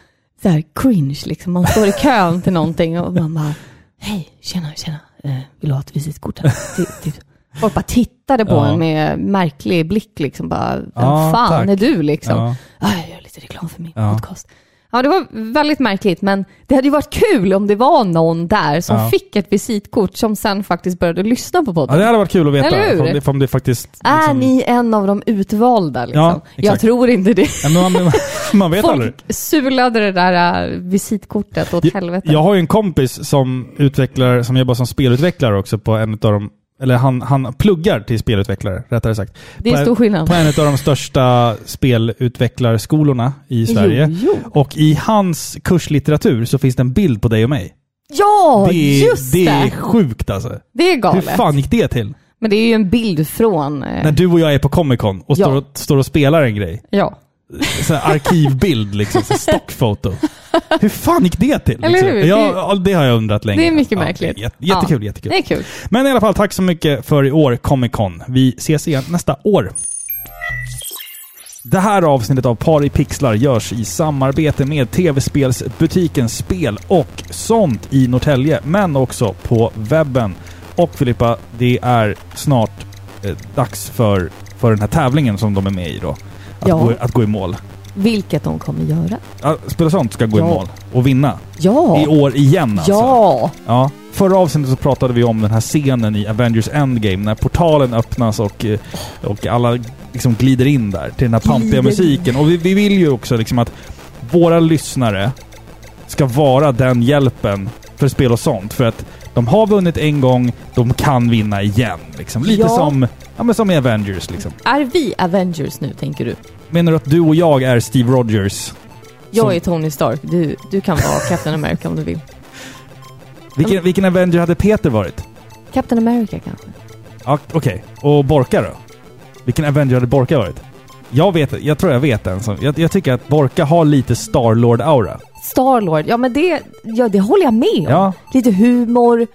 så här cringe liksom. Man står i kön till någonting och man bara Hej, tjena, tjena. Eh, vill du ha ett visitkort? här?" <laughs> Ty- typ. Folk bara tittade på Ja. en med märklig blick liksom. Bara, vem Ja, fan tack. är du liksom? Ja. "Ja, jag gör lite reklam för min podcast. Ja, det var väldigt märkligt, men det hade ju varit kul om det var någon där som Ja. fick ett visitkort som sen faktiskt började lyssna på podden. Ja, det hade varit kul att veta. Eller hur? Om det, om det faktiskt... Är liksom- ni en av de utvalda? Liksom? Ja, exakt. jag tror inte det. Ja, men man, man vet aldrig. Folk sulade det där äh, visitkortet åt Jag, helvete. jag har ju en kompis som utvecklar, som jobbar som spelutvecklare också på en av de eller han, han pluggar till spelutvecklare, rättare sagt. det är på, stor skillnad. På en av de största spelutvecklarskolorna i Sverige. Jo, jo. Och i hans kurslitteratur så finns det en bild på dig och mig. Ja, det, är, just det det! är sjukt alltså. Det är Hur galet. fan gick det till? Men det är ju en bild från... eh, När du och jag är på Comic Con och Ja. står, och, står och spelar en grej. Ja. Så arkivbild liksom, så stockfoto. Hur fan gick det till? Eller liksom? hur? Ja, Det- ja, har jag undrat länge. det är mycket Ja, märkligt. jätte- jättekul, Ja. jättekul. Det är kul. Men i alla fall, tack så mycket för i år, Comic Con. Vi ses igen nästa år. Det här avsnittet av Par i pixlar görs i samarbete med tv-spelsbutiken Spel och sånt i Norrtälje, men också på webben. Och Filippa, det är snart eh, dags för, för den här tävlingen som de är med i då. Att, Ja. gå, att gå i mål. Vilket de kommer göra. Ja, Spela sånt ska gå Ja. i mål och vinna. Ja! I år igen alltså. Ja! Ja. Förra avsnittet så pratade vi om den här scenen i Avengers Endgame när portalen öppnas och, eh, och alla liksom glider in där till den här pampiga musiken. Och vi, vi vill ju också liksom att våra lyssnare ska vara den hjälpen för spel och sånt. För att de har vunnit en gång, de kan vinna igen. Liksom. Lite Ja. som, ja, men som i Avengers. Liksom. Är vi Avengers nu, tänker du? Menar du att du och jag är Steve Rogers? Jag Som- är Tony Stark. Du, du kan vara <laughs> Captain America om du vill. Vilken, vilken Avenger hade Peter varit? Captain America kanske? Ja, Okej. Och Borka då? Vilken Avenger hade Borka varit? Jag vet, jag tror jag vet en som... Jag, jag tycker att Borka har lite Starlord-aura. Starlord, ja men det, ja, det håller jag med om. Ja. Lite humor,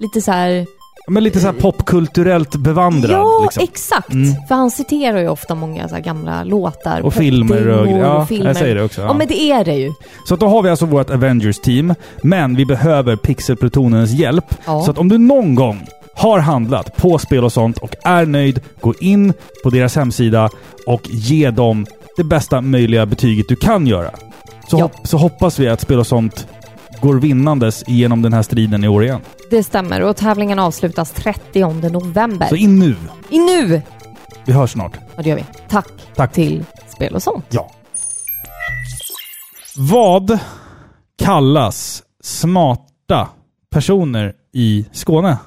lite så här. Men lite så här popkulturellt bevandrad. Ja, liksom. exakt! Mm. För han citerar ju ofta många så gamla låtar. Och filmer och popdingor Ja, filmer. jag säger det också. Ja. Ja. men det är det ju. Så att då har vi alltså vårt Avengers-team. Men vi behöver Pixelplutonens hjälp. Ja. Så att om du någon gång har handlat på spel och sånt och är nöjd, gå in på deras hemsida och ge dem det bästa möjliga betyget du kan göra. Så, Ja. hopp, så hoppas vi att spel och sånt går vinnandes genom den här striden i år igen. Det stämmer och tävlingen avslutas 30 november. Så in nu! In nu! Vi hörs snart. Ja, det gör vi. Tack, Tack. till Spel och sånt. Ja. Vad kallas smarta personer i Skåne?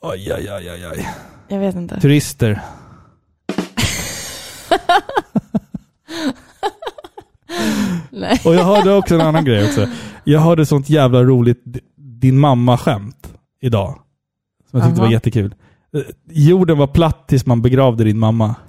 Oj, oj, oj, oj, oj. Jag vet inte. Turister. <laughs> Nej. Och jag hörde också en annan grej också. Jag hörde sånt jävla roligt din mamma-skämt idag. Som jag tyckte Aha. var jättekul. Eh, Jorden var platt tills man begravde din mamma. <laughs>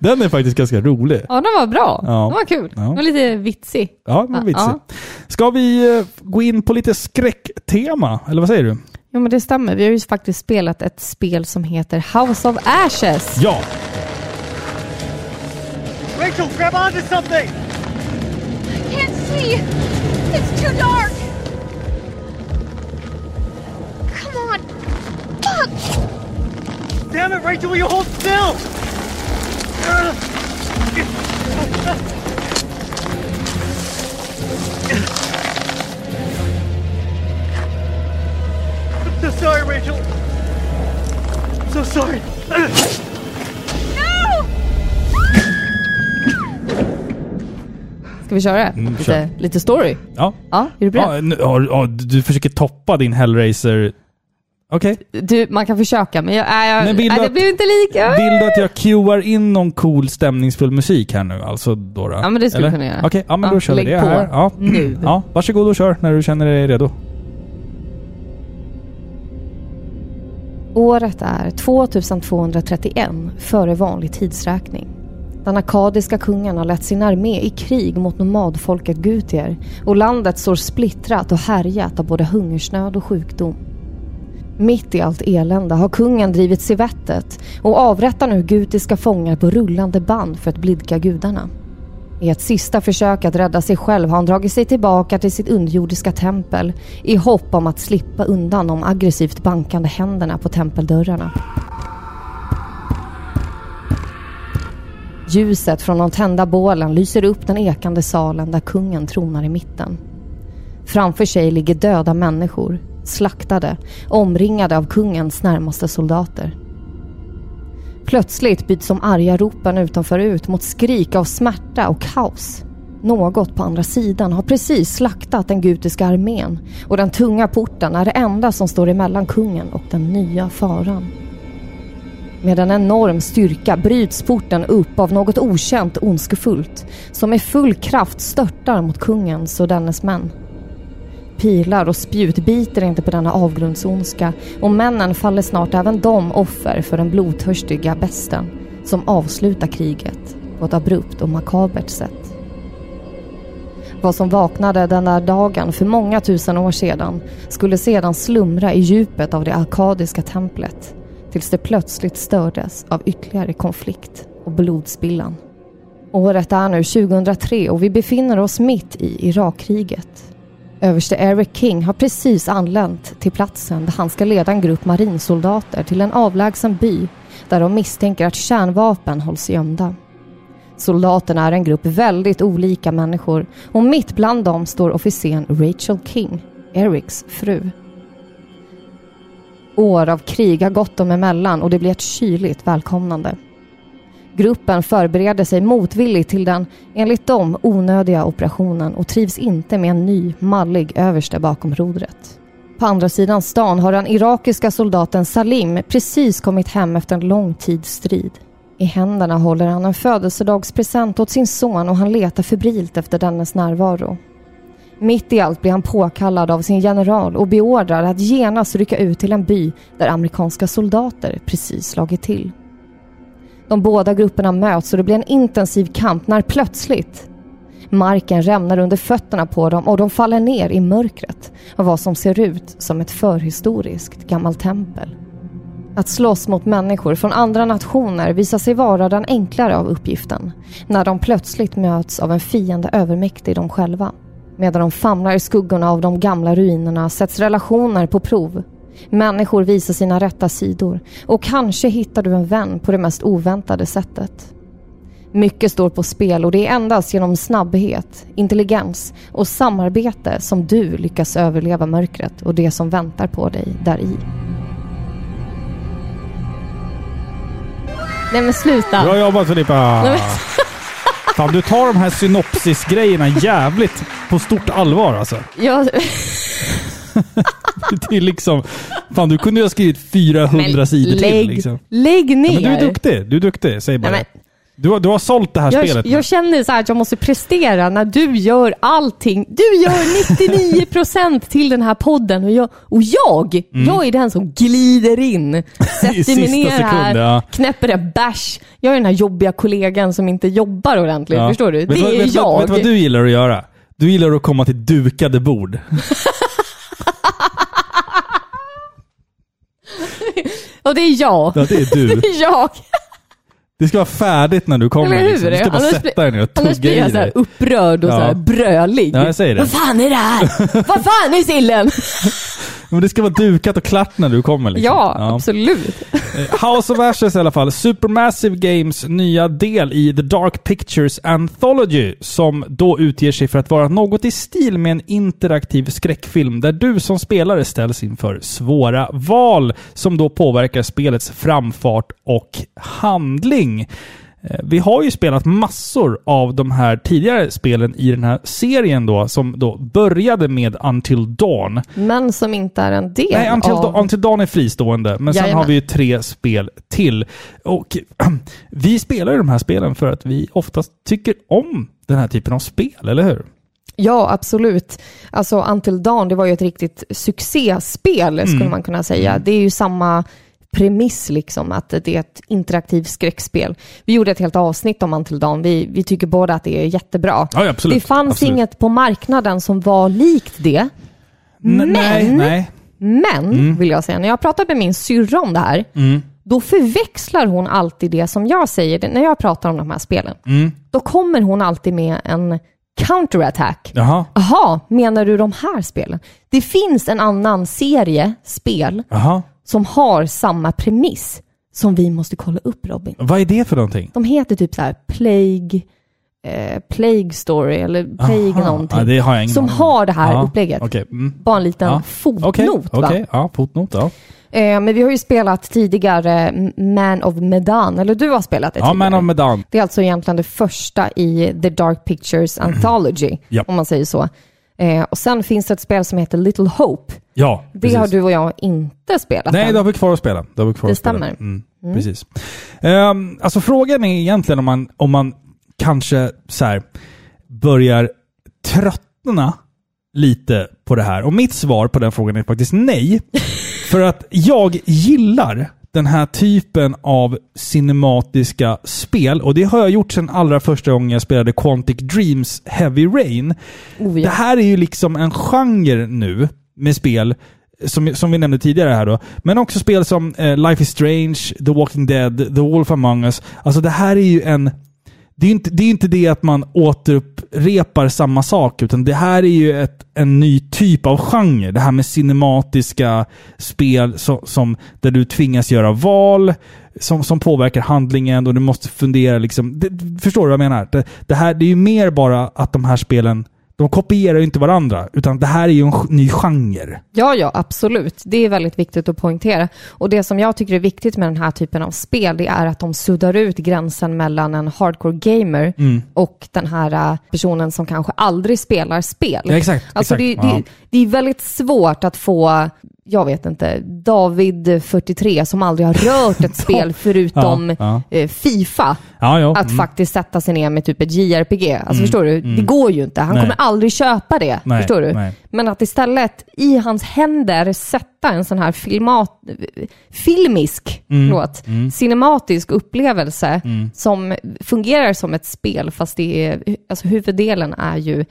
Den är faktiskt ganska rolig. Ja, den var bra. Ja. Den var kul. Ja. Den var lite vitsig. Ja, men Ja, vitsig. ja. Ska vi eh, gå in på lite skräcktema? Eller vad säger du? Ja, men det stämmer. Vi har ju faktiskt spelat ett spel som heter House of Ashes. Ja! Rachel, grab onto something! I can't see! It's too dark! Come on! Fuck! Damn it, Rachel, will you hold still? I'm so sorry, Rachel. I'm so sorry. Ska vi köra? Mm, lite, kör. lite story. Ja. Ja, är du beredd? ja, nu- ja, du försöker toppa din Hellraiser... Okej. Du, man kan försöka, men, jag, äh, jag, Men vill äh, det blir inte lika. Vill du att jag cuear in någon cool stämningsfull musik här nu? Alltså då? då? Ja, men det skulle du kunna göra. Okej, ja men Ja, då kör vi det på här. Ja. nu. Ja, varsågod och kör när du känner dig redo. Året är 2231 före vanlig tidsräkning. Den akadiska kungen har lett sin armé i krig mot nomadfolket gutier och landet står splittrat och härjat av både hungersnöd och sjukdom. Mitt i allt elände har kungen drivits i vettet och avrättar nu gutiska fångar på rullande band för att blidka gudarna. I ett sista försök att rädda sig själv har han dragit sig tillbaka till sitt underjordiska tempel i hopp om att slippa undan de aggressivt bankande händerna på tempeldörrarna. Ljuset från de tända bålen lyser upp den ekande salen där kungen tronar i mitten. Framför sig ligger döda människor, slaktade, omringade av kungens närmaste soldater. Plötsligt byts de arga ropen utanför ut mot skrik av smärta och kaos. Något på andra sidan har precis slaktat den gutiska armén och den tunga porten är det enda som står emellan kungen och den nya faran. Med en enorm styrka bryts porten upp av något okänt ondskefullt som med full kraft störtar mot kungens och dennes män. Pilar och spjut biter inte på denna avgrundsondska och männen faller snart även de offer för den blodtörstiga besten som avslutar kriget på ett abrupt och makabert sätt. Vad som vaknade den där dagen för många tusen år sedan skulle sedan slumra i djupet av det arkadiska templet tills det plötsligt stördes av ytterligare konflikt och blodspillan. Året är nu 2003 och vi befinner oss mitt i Irakkriget. Överste Eric King har precis anlänt till platsen där han ska leda en grupp marinsoldater till en avlägsen by där de misstänker att kärnvapen hålls gömda. Soldaterna är en grupp väldigt olika människor och mitt bland dem står officeren Rachel King, Erics fru. År av krig har gått dem emellan och det blir ett kyligt välkomnande. Gruppen förbereder sig motvilligt till den, enligt dem, onödiga operationen och trivs inte med en ny, mallig överste bakom rodret. På andra sidan stan har den irakiska soldaten Salim precis kommit hem efter en lång tids strid. I händerna håller han en födelsedagspresent åt sin son och han letar febrilt efter dennes närvaro. Mitt i allt blir han påkallad av sin general och beordrad att genast rycka ut till en by där amerikanska soldater precis slagit till. De båda grupperna möts och det blir en intensiv kamp när plötsligt marken rämnar under fötterna på dem och de faller ner i mörkret av vad som ser ut som ett förhistoriskt gammalt tempel. Att slåss mot människor från andra nationer visar sig vara den enklare av uppgiften när de plötsligt möts av en fiende övermäktig dem själva. Medan de famlar i skuggorna av de gamla ruinerna sätts relationer på prov. Människor visar sina rätta sidor och kanske hittar du en vän på det mest oväntade sättet. Mycket står på spel och det är endast genom snabbhet, intelligens och samarbete som du lyckas överleva mörkret och det som väntar på dig där i. Nej men sluta! Bra jobbat Filippa! Fan, du tar de här synopsis-grejerna jävligt på stort allvar alltså. Jag, <laughs> Det är liksom... Fan, du kunde ju ha skrivit 400 men sidor lägg, till liksom. lägg ner! Ja, men du är duktig. Du är duktig. Säg bara. Nej, du, har, du har sålt det här jag, spelet. nu. jag känner så här att jag måste prestera när du gör allting. Du gör 99% till den här podden och jag, och jag, jag är den som glider in. <laughs> Sätter mig Mm. ner här, sekund, ja. knäpper en bärs. Jag är den här jobbiga kollegan som inte jobbar ordentligt. Ja. Förstår du? Vet Det vad- är vet, jag. Vet vad du gillar att göra? Du gillar att komma till dukade bord. <laughs> Och det är jag. Ja, det är du. Det <laughs> är jag. Det ska vara färdigt när du kommer. Eller hur? Liksom. Du ska bara Annars sätta dig ner och Annars tugga blir i jag så här dig. upprörd och Ja. så brölig. Ja, jag säger det. Vad fan är det här? <laughs> Vad fan är sillen? <laughs> Men det ska vara dukat och klart när du kommer. Liksom. Ja, absolut. Eh, House of Ashes i alla fall. Supermassive Games nya del i The Dark Pictures Anthology som då utger sig för att vara något i stil med en interaktiv skräckfilm där du som spelare ställs inför svåra val som då påverkar spelets framfart och handling. Eh, Vi har ju spelat massor av de här tidigare spelen i den här serien då, som då började med Until Dawn. Men som inte är en del Nej, Until, av... Dawn, Until Dawn är fristående, men sen Jajamän. har vi ju tre spel till. Och <clears throat> vi spelar ju de här spelen för att vi oftast tycker om den här typen av spel, eller hur? Ja, absolut. Alltså Until Dawn, det var ju ett riktigt succéspel Mm. skulle man kunna säga. Det är ju samma premiss liksom, att det är ett interaktivt skräckspel. Vi gjorde ett helt avsnitt om Until Dawn. Vi, vi tycker båda att det är jättebra. Ja, absolut. Det fanns Absolut. inget på marknaden som var likt det. N- Men- Nej, nej. Men, vill jag säga, när jag pratar med min syrra om det här, Mm. då förväxlar hon alltid det som jag säger när jag pratar om de här spelen. Mm. Då kommer hon alltid med en counterattack. Jaha. Jaha, menar du de här spelen? Det finns en annan serie spel Jaha. Som har samma premiss som vi måste kolla upp Robin. Vad är det för någonting? De heter typ så här Plague, eh, Plague Story eller Plague Aha. någonting. Ja, det har jag ingen som aning har det här Ja, upplägget. Okej. Mm. Bara en liten Ja. fotnot Okej, va? okej. Ja, fotnot. Ja, Eh, men vi har ju spelat tidigare Man of Medan, eller du har spelat det ja tidigare. Man of Medan. Det är alltså egentligen det första i The Dark Pictures <clears throat> Anthology. Ja. om man säger så. Eh, och sen finns det ett spel som heter Little Hope. Ja, Det precis. har du och jag inte spelat Nej, än. det har vi kvar att spela. Det, har vi kvar Det stämmer. Mm, Precis. Um, alltså frågan är egentligen om man, om man kanske så här, börjar tröttna lite på det här. Och mitt svar på den frågan är faktiskt nej. <laughs> För att jag gillar den här typen av cinematiska spel. Och det har jag gjort sedan allra första gången jag spelade Quantic Dreams Heavy Rain. Oh, Det ja. här är ju liksom en genre nu med spel som, som vi nämnde tidigare här då. Men också spel som eh, Life is Strange, The Walking Dead, The Wolf Among Us. Alltså det här är ju en det är inte det, är inte det att man återupprepar samma sak, utan det här är ju ett, en ny typ av genre. Det här med cinematiska spel som, som, där du tvingas göra val som, som påverkar handlingen och du måste fundera liksom. Det, förstår du vad jag menar? Det, det, här, det är ju mer bara att de här spelen, de kopierar ju inte varandra, utan det här är ju en ny genre. Ja, ja, absolut. Det är väldigt viktigt att poängtera. Och det som jag tycker är viktigt med den här typen av spel, det är att de suddar ut gränsen mellan en hardcore gamer Mm. och den här äh, personen som kanske aldrig spelar spel. Ja, exakt, Alltså exakt. Det, det, det är väldigt svårt att få, jag vet inte, David 43 som aldrig har rört ett <laughs> spel förutom Ja, eh, Fifa, Ja, ja. att mm. faktiskt sätta sig ner med typ ett JRPG. Alltså förstår du? Det går ju inte. Han Nej. kommer aldrig köpa det. Nej, förstår du? nej. Men att istället i hans händer sätta en sån här filmat, filmisk, Mm, förlåt, cinematisk upplevelse som fungerar som ett spel fast det är, alltså huvuddelen är ju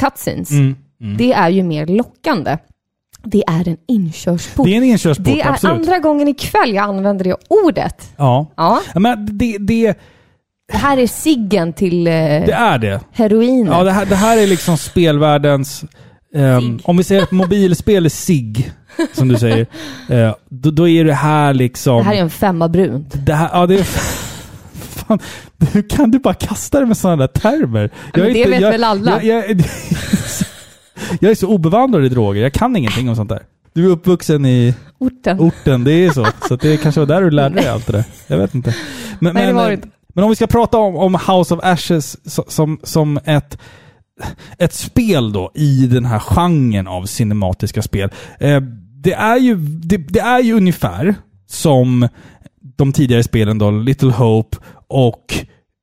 cutscenes. Mm, Det är ju mer lockande. Det är en inkörsport. Det är en inkörsport, Det är absolut. andra gången ikväll jag använder det ordet. Ja. Ja, Men det, det, det här är siggen till eh, det är det. heroinet. Ja, det här, det här är liksom spelvärldens... ehm, om vi säger att mobilspel är SIG, som du säger, <laughs> eh, då, då är det här liksom... Det här är en femma brunt. Det här, ja, det är... Fan, hur kan du bara kasta det med sådana där termer? men det vet väl alla? Jag, jag, <laughs> jag är så obevandrad i droger. Jag kan ingenting om sånt där. Du är uppvuxen i Orten. orten, det är så. Så det kanske var där du lärde dig allt det där. Jag vet inte. Men, Nej, det var eh, inte. men om vi ska prata om, om House of Ashes so- som, som ett, ett spel då i den här genren av cinematiska spel. Eh, det, är ju, det, det är ju ungefär som de tidigare spelen då, Little Hope och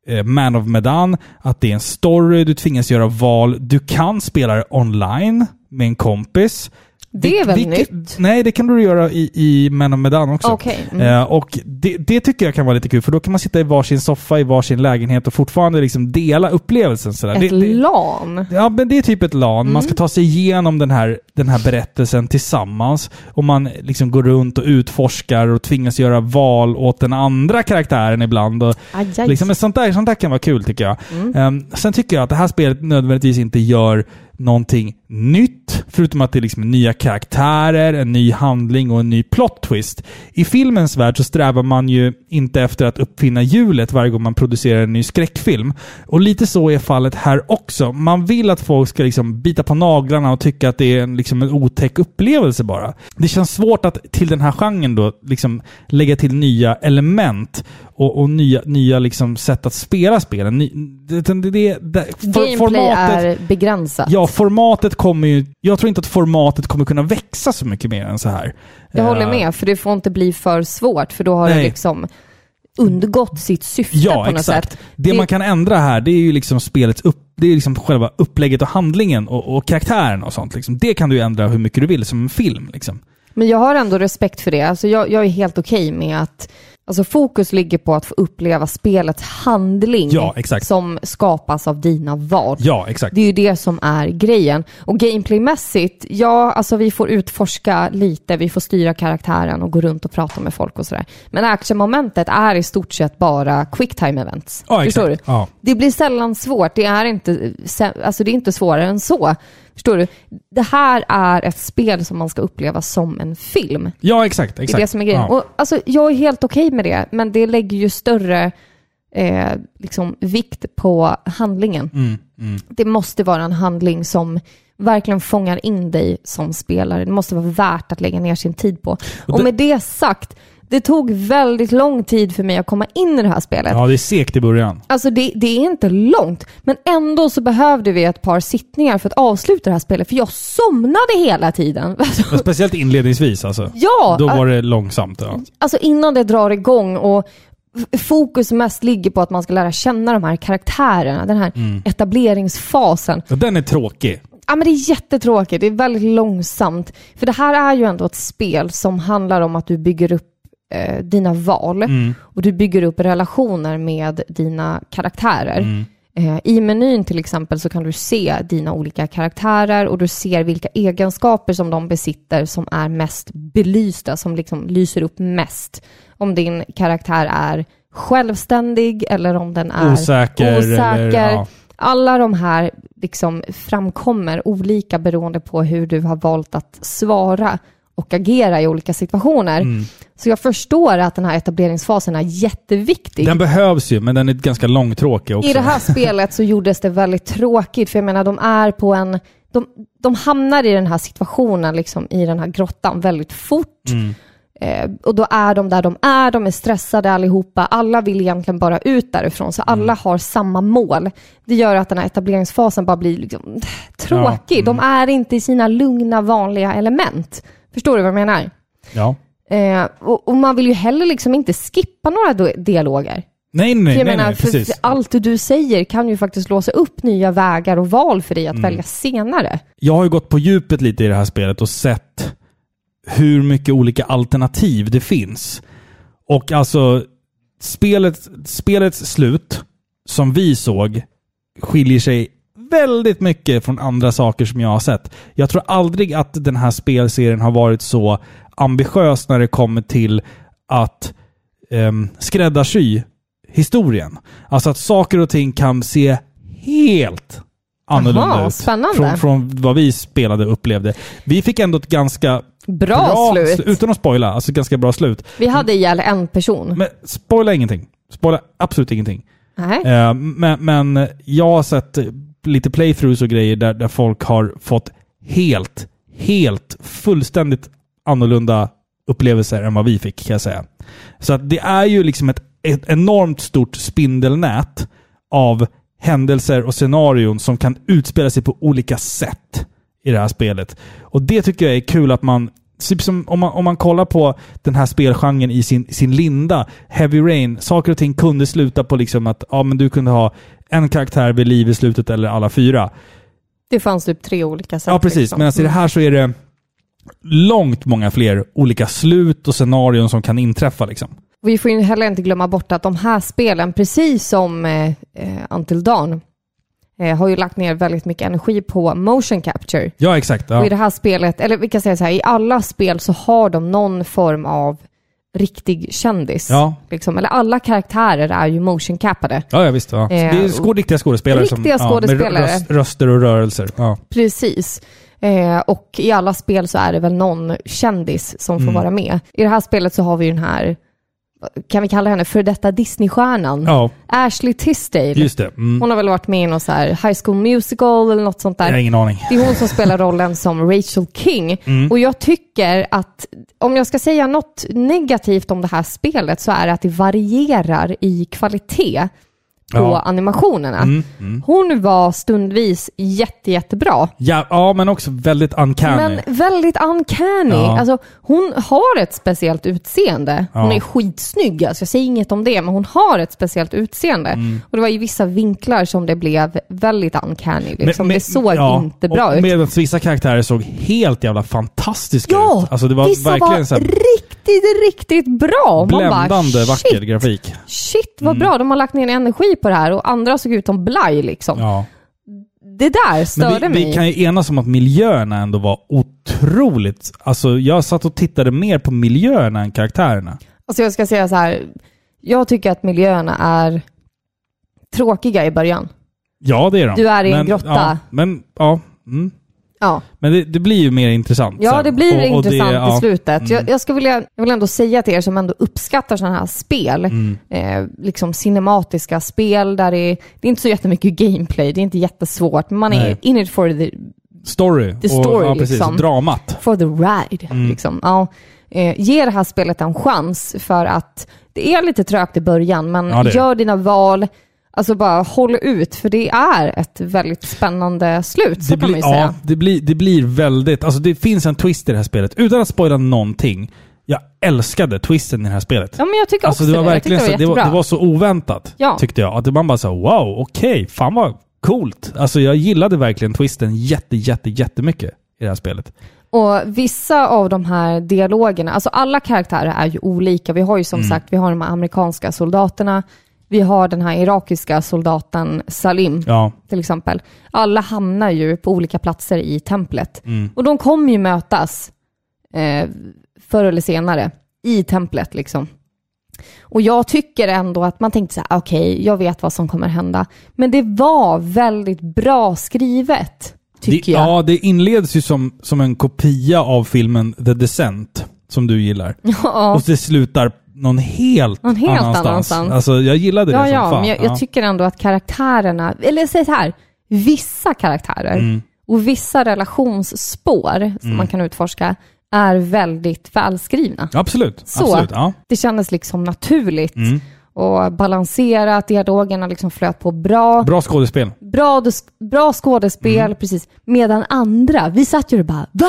Eh, Man of Medan. Att det är en story, du tvingas göra val. Du kan spela det online med en kompis. Det är väl Vilket- nytt? Nej, det kan du göra i, i Man of Medan också. Okej, mm. Eh, och det, det tycker jag kan vara lite kul, för då kan man sitta i varsin soffa i varsin lägenhet och fortfarande liksom dela upplevelsen. Sådär. Ett det, det, LAN. Ja, men det är typ ett LAN. Man ska ta sig igenom den här, den här berättelsen tillsammans. Och man liksom går runt och utforskar och tvingas göra val åt den andra karaktären ibland. Och Aj, liksom, sånt, där, sånt där kan vara kul tycker jag. Ehm, sen tycker jag att det här spelet nödvändigtvis inte gör någonting nytt, förutom att det är liksom nya karaktärer, en ny handling och en ny plot twist. I filmens värld så strävar man ju inte efter att uppfinna hjulet varje gång man producerar en ny skräckfilm. Och lite så är fallet här också. Man vill att folk ska liksom bita på naglarna och tycka att det är en, liksom en otäck upplevelse bara. Det känns svårt att till den här genren då liksom lägga till nya element och, och nya, nya liksom sätt att spela spelen. Ny, det, det, det, det, for- Gameplay är begränsat. Ja, formatet kommer ju... Jag tror inte att formatet kommer kunna växa så mycket mer än så här. Jag håller Eh, med, för det får inte bli för svårt, för då har det Nej. liksom undgått sitt syfte Ja, på något exakt. sätt. Det, Det- man kan ändra här, det är ju liksom spelets upp... Det är liksom själva upplägget och handlingen och, och karaktären och sånt. Liksom. Det kan du ändra hur mycket du vill, som en film. Liksom. Men jag har ändå respekt för det. Alltså jag, jag är helt okej med att alltså fokus ligger på att få uppleva spelets handling Ja, som skapas av dina val. Ja, exakt. Det är ju det som är grejen. Och gameplaymässigt, ja, alltså vi får utforska lite, vi får styra karaktären och gå runt och prata med folk och sådär. Men actionmomentet är i stort sett bara quicktime events. Ja, Förstår du? Det blir sällan svårt. Det är inte, alltså det är inte svårare än så. Förstår du? Det här är ett spel som man ska uppleva som en film. Ja, exakt. Det exakt. är det som är grejen. Ja. Och, alltså, jag är helt okej med det, men det lägger ju större eh, liksom, vikt på handlingen. Mm, mm. Det måste vara en handling som verkligen fångar in dig som spelare. Det måste vara värt att lägga ner sin tid på. Och, det- med det sagt, det tog väldigt lång tid för mig att komma in i det här spelet. ja, det är segt i början. Alltså det, det är inte långt, men ändå så behövde vi ett par sittningar för att avsluta det här spelet, för jag somnade hela tiden. <laughs> Alltså, Men speciellt inledningsvis alltså. ja, Då var det långsamt. Ja. alltså innan det drar igång och fokus mest ligger på att man ska lära känna de här karaktärerna, den här Mm. etableringsfasen. Och den är tråkig. Ja, men det är jättetråkigt. Det är väldigt långsamt. För det här är ju ändå ett spel som handlar om att du bygger upp eh, dina val Mm. och du bygger upp relationer med dina karaktärer. Eh, I menyn till exempel så kan du se dina olika karaktärer och du ser vilka egenskaper som de besitter som är mest belysta, som liksom lyser upp mest. Om din karaktär är självständig eller om den är Osäker osäker. eller, ja. Alla de här liksom framkommer olika beroende på hur du har valt att svara och agera i olika situationer. Mm. Så jag förstår att den här etableringsfasen är jätteviktig. Den behövs ju, men den är ganska långtråkig också. I det här <laughs> spelet så gjordes det väldigt tråkigt, för jag menar de är på en... De, de hamnar i den här situationen, liksom, i den här grottan väldigt fort. Mm. Eh, och då är de där de är, de är stressade allihopa. Alla vill egentligen bara ut därifrån, så alla Mm. har samma mål. Det gör att den här etableringsfasen bara blir liksom, <sighs> tråkig. Ja, mm. De är inte i sina lugna, vanliga element. Förstår du vad jag menar? Ja. Eh, och, och man vill ju heller liksom inte skippa några dialoger. Nej, nej, För jag nej, menar, nej, för, precis. för allt du säger kan ju faktiskt låsa upp nya vägar och val för dig att Mm. välja senare. Jag har ju gått på djupet lite i det här spelet och sett hur mycket olika alternativ det finns. Och alltså, spelet, spelets slut, som vi såg, skiljer sig väldigt mycket från andra saker som jag har sett. Jag tror aldrig att den här spelserien har varit så ambitiös när det kommer till att um, skräddarsy historien. Alltså att saker och ting kan se helt annorlunda Aha, ut. spännande. Från, från vad vi spelade och upplevde. Vi fick ändå ett ganska Bra, slut. Utan att spoila, alltså ganska bra slut. Vi hade ihjäl en person. Men spoila ingenting. Spoila absolut ingenting. Eh, men, men jag har sett lite playthroughs och grejer där, där folk har fått helt, helt fullständigt annorlunda upplevelser än vad vi fick kan jag säga. Så att det är ju liksom ett, ett enormt stort spindelnät av händelser och scenarion som kan utspela sig på olika sätt i det här spelet. Och det tycker jag är kul att man Typ som om man, om man kollar på den här spelgenren i sin, sin linda, Heavy Rain, saker och ting kunde sluta på liksom att ja, men du kunde ha en karaktär vid liv i slutet eller alla fyra. Det fanns typ tre olika sätt. Ja, precis. liksom. Men alltså i det här så är det långt många fler olika slut och scenarion som kan inträffa. Liksom. Vi får ju heller inte glömma bort att de här spelen, precis som eh, eh, Until Dawn, eh, har ju lagt ner väldigt mycket energi på motion capture. Ja, exakt. Och i Ja. det här spelet, eller vi kan säga så här, i alla spel så har de någon form av riktig kändis. Ja. Liksom. Eller alla karaktärer är ju motion cappade. Ja, ja, visst. Ja. Eh, det är skå, riktiga skådespelare. som, Riktiga ja, skådespelare. Med röst, röster och rörelser. Ja. Precis. Eh, och i alla spel så är det väl någon kändis som får Mm. vara med. I det här spelet så har vi ju den här, kan vi kalla henne för detta Disneystjärnan? ja, Ashley Tisdale. just det. Mm. Hon har väl varit med i någon så här High School Musical eller något sånt Jag har där. ingen aning. Det är hon som spelar rollen som Rachel King. Mm. Och jag tycker att, om jag ska säga något negativt om det här spelet så är det att det varierar i kvalitet på Ja. animationerna. Mm, mm. Hon var stundvis jätte, jättebra. Ja, ja, men också väldigt uncanny. Men väldigt uncanny. Ja. Alltså, hon har ett speciellt utseende. Hon Ja. är skitsnygg, alltså, jag säger inget om det, men hon har ett speciellt utseende. Mm. Och det var i vissa vinklar som det blev väldigt uncanny. Liksom. Men- det såg inte bra och ut. Medan vissa karaktärer såg helt jävla fantastiska Ja, ut. Alltså det var vissa verkligen var så här riktigt, riktigt bra. Man bara, bländande vacker shit, grafik. shit vad bra, de har lagt ner energi på det här och andra såg ut som blaj liksom. Ja. Det där störde Men vi, mig. vi kan ju enas om att miljöerna ändå var otroligt... Alltså jag satt och tittade mer på miljöerna än karaktärerna. Alltså jag ska säga så här, jag tycker att miljöerna är tråkiga i början. Ja, det är de. Du är i en men, grotta. Ja, men ja. Mm. Ja, Men det, det blir ju mer intressant ja sen. det blir Och- och det- intressant ja. i slutet. Mm. Jag, jag, ska vilja, jag vill ändå säga till er som ändå uppskattar sådana här spel, Mm. eh, liksom cinematiska spel där det är, det är inte så jättemycket gameplay, det är inte jättesvårt, men man Nej. är in it for the, Story. The story, och, ja, precis. liksom. Dramat. for the ride. Mm. Liksom. Ja, eh, ge det här spelet en chans för att det är lite trögt i början, men Ja, det det. gör dina val. Alltså bara håll ut, för det är ett väldigt spännande slut, så det kan man blir, ju säga. ja, det blir, det blir väldigt... Alltså det finns en twist i det här spelet. Utan att spoila någonting. Jag älskade twisten i det här spelet. Ja, men jag tycker Alltså också det var det. Verkligen det var det, var, det var så oväntat, Ja. tyckte jag. Att man bara sa wow, okej, fan vad coolt. Alltså jag gillade verkligen twisten jätte, jätte, jättemycket i det här spelet. Och vissa av de här dialogerna, alltså alla karaktärer är ju olika. Vi har ju som Mm. sagt, vi har de här amerikanska soldaterna, Vi har den här irakiska soldaten Salim Ja. till exempel. Alla hamnar ju på olika platser i templet. Mm. Och de kommer ju mötas eh, förr eller senare i templet liksom. Och jag tycker ändå att man tänkte så här, okej, jag vet vad som kommer hända. Men det var väldigt bra skrivet, tycker det, jag. Ja, det inleds ju som, som en kopia av filmen The Descent, som du gillar. <laughs> Ja. Och det slutar någon helt, Någon helt annanstans. annanstans. Alltså, jag gillade det Ja, som ja, fan. men jag, ja. jag tycker ändå att karaktärerna, eller säg så här, vissa karaktärer Mm. och vissa relationsspår som man kan utforska är väldigt välskrivna. Absolut. Så. Absolut. Ja. Det kändes liksom naturligt Mm. och balanserat, dialogerna liksom flöt på bra. Bra skådespel. Bra, bra skådespel, Mm. precis. Medan andra, vi satt ju och bara, va?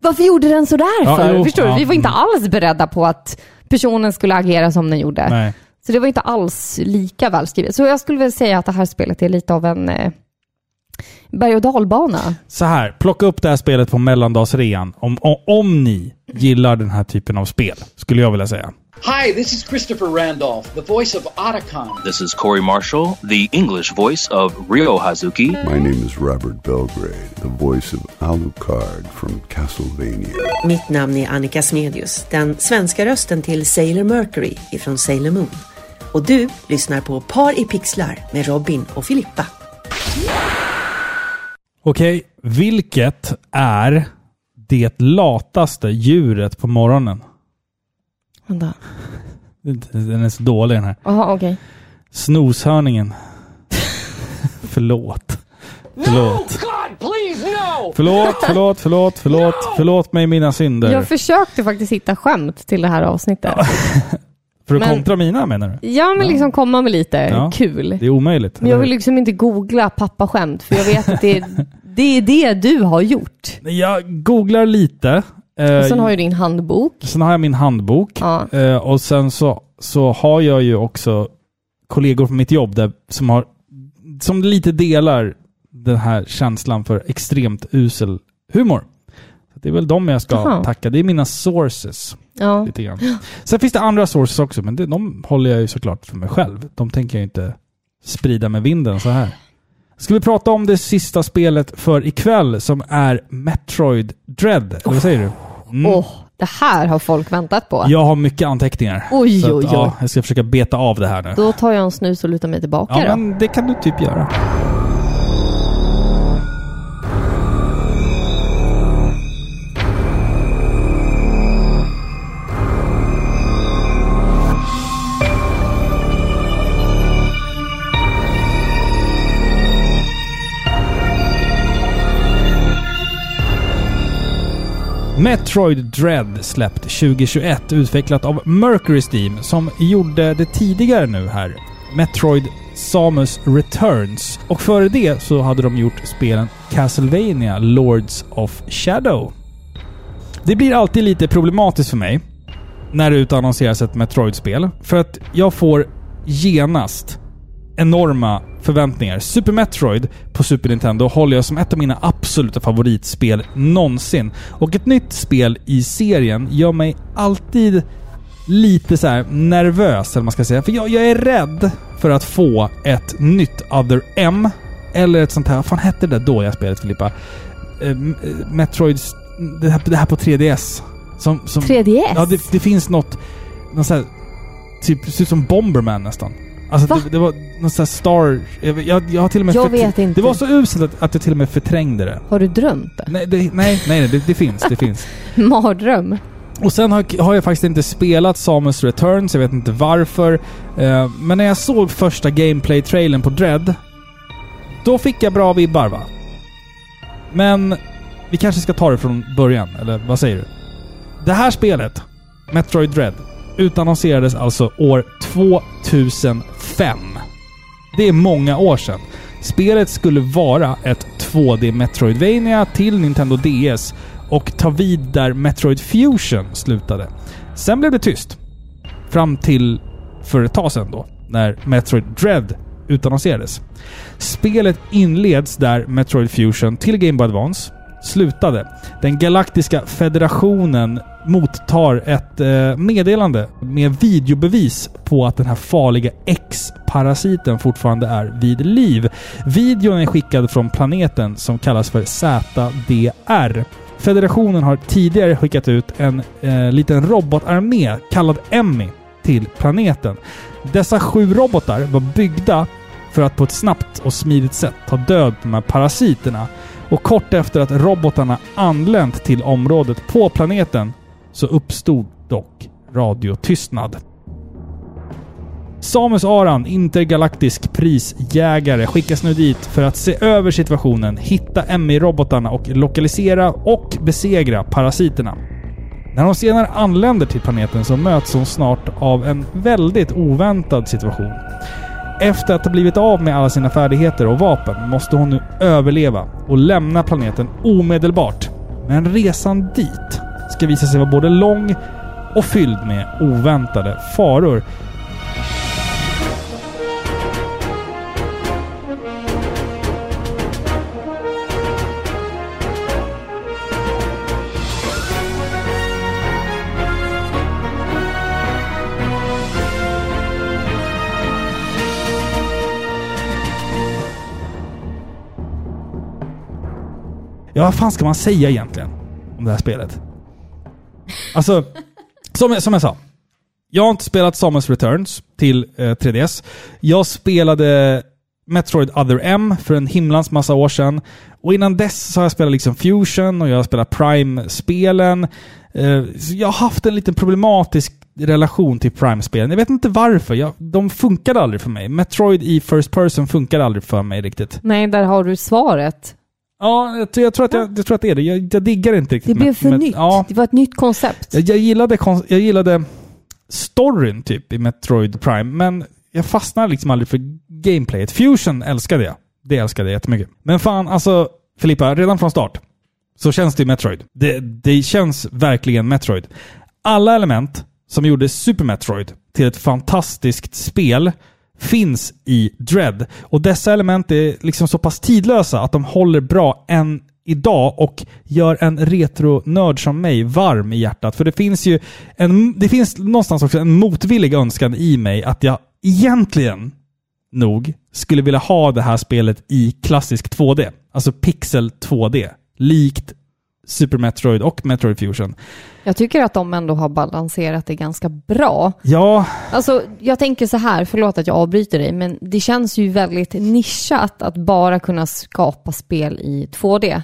Varför gjorde den sådär Ja, för? jo, Förstår du? Vi var inte mm. alls beredda på att personen skulle agera som den gjorde. Nej. Så det var inte alls lika välskrivet. Så jag skulle väl säga att det här spelet är lite av en eh, berg och dalbana. Så här, plocka upp det här spelet på mellandagsrean. Om, om, om ni gillar den här typen av spel, skulle jag vilja säga. Hi, this is Christopher Randolph, the voice of Otacon. This is Corey Marshall, the English voice of Ryo Hazuki. My name is Robert Belgrade, the voice of Alucard from Castlevania. Mitt namn är Annika Smedius, den svenska rösten till Sailor Mercury ifrån Sailor Moon. Och du lyssnar på Par i pixlar med Robin och Filippa. Okej, vilket är det lataste djuret på morgonen? Vänta. Den är så dålig den här. Jaha, okej. Snoshörningen. förlåt. Förlåt. God, please, no! Förlåt, förlåt, förlåt, förlåt. Förlåt mig mina synder. Jag försökte faktiskt hitta skämt till det här avsnittet. <laughs> För att men- kontra mina menar du? Ja, men liksom komma med lite Ja. kul. Det är omöjligt. Men jag vill liksom inte googla pappaskämt, för jag vet att det är, <laughs> det är det du har gjort. Jag googlar lite. Eh, Och sen har ju din handbok. sen har jag min handbok. Ja. Eh, och sen så, så har jag ju också kollegor på mitt jobb där, som, har, som lite delar den här känslan för extremt usel humor. Så det är väl dem jag ska Jaha. tacka. Det är mina sources. Ja. Lite grann. Sen finns det andra sources också, men det, de håller jag ju såklart för mig själv. De tänker jag inte sprida med vinden så här. Ska vi prata om det sista spelet för ikväll som är Metroid Dread? Eller vad säger du? Mm. Åh, det här har folk väntat på. Jag har mycket anteckningar. Oj, oj, oj. Ja, jag ska försöka beta av det här nu. Då tar jag en snus och lutar mig tillbaka Ja, då. men det kan du typ göra. Metroid Dread släppt 2021, utvecklat av Mercury Steam, som gjorde det tidigare nu här. Metroid Samus Returns. Och före det så hade de gjort spelen Castlevania Lords of Shadow. Det blir alltid lite problematiskt för mig när det utannonseras ett Metroid-spel. För att jag får genast enorma förväntningar. Super Metroid på Super Nintendo håller jag som ett av mina absoluta favoritspel någonsin. Och ett nytt spel i serien gör mig alltid lite så nervös, eller man ska säga. För jag, jag är rädd för att få ett nytt Other M. Eller ett sånt här, vad fan hette det där dåliga spelet Filippa? Eh, eh, Metroid... Det här, det här på 3DS. Som, som, 3DS? Ja, det, det finns något... Något så här, typ, ser ut som Bomberman nästan. Alltså Va? det, det var något sånt här Star... Jag, jag, jag har till och med... Jag vet inte. Det var så uselt att, att jag till och med förträngde det. Har du drömt det? Nej, det, nej, nej, nej det, det finns. Det finns. <laughs> Mardröm. Och sen har, har jag faktiskt inte spelat Samus Returns, jag vet inte varför. Eh, men när jag såg första gameplay-trailern på Dread, då fick jag bra vibbar va? Men vi kanske ska ta det från början, eller vad säger du? Det här spelet, Metroid Dread, utannonserades alltså år 2005. Det är många år sedan. Spelet skulle vara ett 2D Metroidvania till Nintendo DS och ta vid där Metroid Fusion slutade. Sen blev det tyst. Fram till för ett tag sedan då, när Metroid Dread utannonserades. Spelet inleds där Metroid Fusion till Game Boy Advance slutade. Den galaktiska federationen mottar ett eh, meddelande med videobevis på att den här farliga X-parasiten fortfarande är vid liv. Videon är skickad från planeten som kallas för ZDR. Federationen har tidigare skickat ut en eh, liten robotarmé kallad Emmy till planeten. Dessa sju robotar var byggda för att på ett snabbt och smidigt sätt ta död på de här parasiterna. Och kort efter att robotarna anlänt till området på planeten så uppstod dock radiotystnad. Samus Aran, intergalaktisk prisjägare, skickas nu dit för att se över situationen, hitta MI-robotarna och lokalisera och besegra parasiterna. När hon senare anländer till planeten så möts hon snart av en väldigt oväntad situation. Efter att ha blivit av med alla sina färdigheter och vapen måste hon nu överleva och lämna planeten omedelbart. Men resan dit ska visa sig vara både lång och fylld med oväntade faror. Ja, vad fan ska man säga egentligen om det här spelet? Alltså, som, jag- som jag sa. Jag har inte spelat Samus Returns till eh, 3DS. Jag spelade Metroid Other M för en himlans massa år sedan. Och innan dess så har jag spelat liksom Fusion och jag har spelat Prime-spelen. Eh, jag har haft en liten problematisk relation till Prime-spelen. Jag vet inte varför. Jag, de funkade aldrig för mig. Metroid i First Person funkade aldrig för mig riktigt. Nej, där har du svaret. Ja, jag, jag, tror, att jag, jag tror att det är det. Jag, jag diggar inte riktigt Det blev för med- nytt. Ja, Det var ett nytt koncept. jag, gillade, jag gillade storyn typ i Metroid Prime, men jag fastnade liksom aldrig för gameplayet. Fusion älskade jag. Det älskade jag jättemycket. Men fan, alltså Filippa, redan från start så känns det Metroid. Det, det känns verkligen Metroid. Alla element som gjorde Super Metroid till ett fantastiskt spel finns i Dread. Och dessa element är liksom så pass tidlösa att de håller bra än idag och gör en retronörd som mig varm i hjärtat. För det finns ju en, det finns någonstans också en motvillig önskan i mig att jag egentligen nog skulle vilja ha det här spelet i klassisk 2D. Alltså pixel 2D. Likt Super Metroid och Metroid Fusion. Jag tycker att de ändå har balanserat det ganska bra. Ja, Alltså, jag tänker så här, förlåt att jag avbryter dig, men det känns ju väldigt nischat att bara kunna skapa spel i 2D.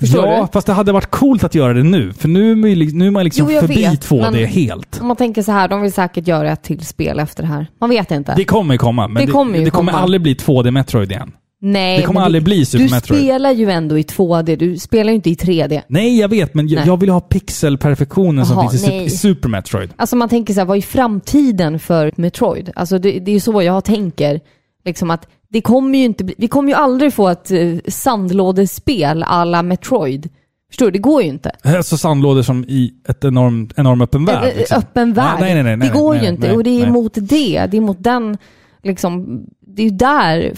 Förstår ja du? fast det hade varit coolt att göra det nu. För nu är nu är man liksom Jo, förbi vet, 2D men- helt. Om man tänker så här, de vill säkert göra ett till spel efter det här. Man vet inte. Det kommer komma, men Det det, kommer ju det kommer komma. aldrig bli 2D Metroid igen. Nej, det kommer aldrig bli Super du Metroid. spelar ju ändå i 2D, du spelar ju inte i 3D. Nej, jag vet, men jag, jag vill ha pixelperfektionen som finns i, Super Metroid. Alltså man tänker så här, vad är framtiden för Metroid? Alltså det, det är ju så jag tänker. Liksom att det kommer ju inte bli, vi kommer ju aldrig få ett uh, sandlådespel alla Metroid. Förstår du? Det går ju inte. Alltså sandlådor som i ett enorm, enorm öppen värld. Liksom. Öppen värld. Ja, nej, nej, nej, nej, det går ju inte. och det är nej. mot det. Det är mot den, liksom, det är ju där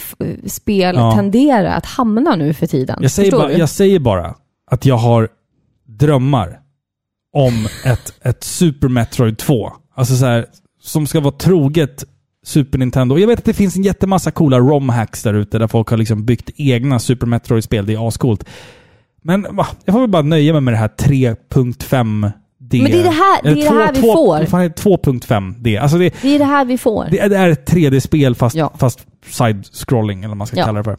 spel Ja. tenderar att hamna nu för tiden. Jag säger, bara, jag säger bara att jag har drömmar om ett, ett Super Metroid 2. Alltså så här, som ska vara troget Super Nintendo. Jag vet att det finns en jättemassa coola ROM-hacks där ute där folk har liksom byggt egna Super Metroid-spel. Det är ascoolt. Men va, jag får väl bara nöja mig med det här 3.5D. Men det är det här- det är det här vi två- får. Vad fan är det? 2.5D? Alltså det, Det är det här vi får. det är, det är ett 3D-spel fast, Ja. fast side-scrolling, eller vad man ska Ja. kalla det för.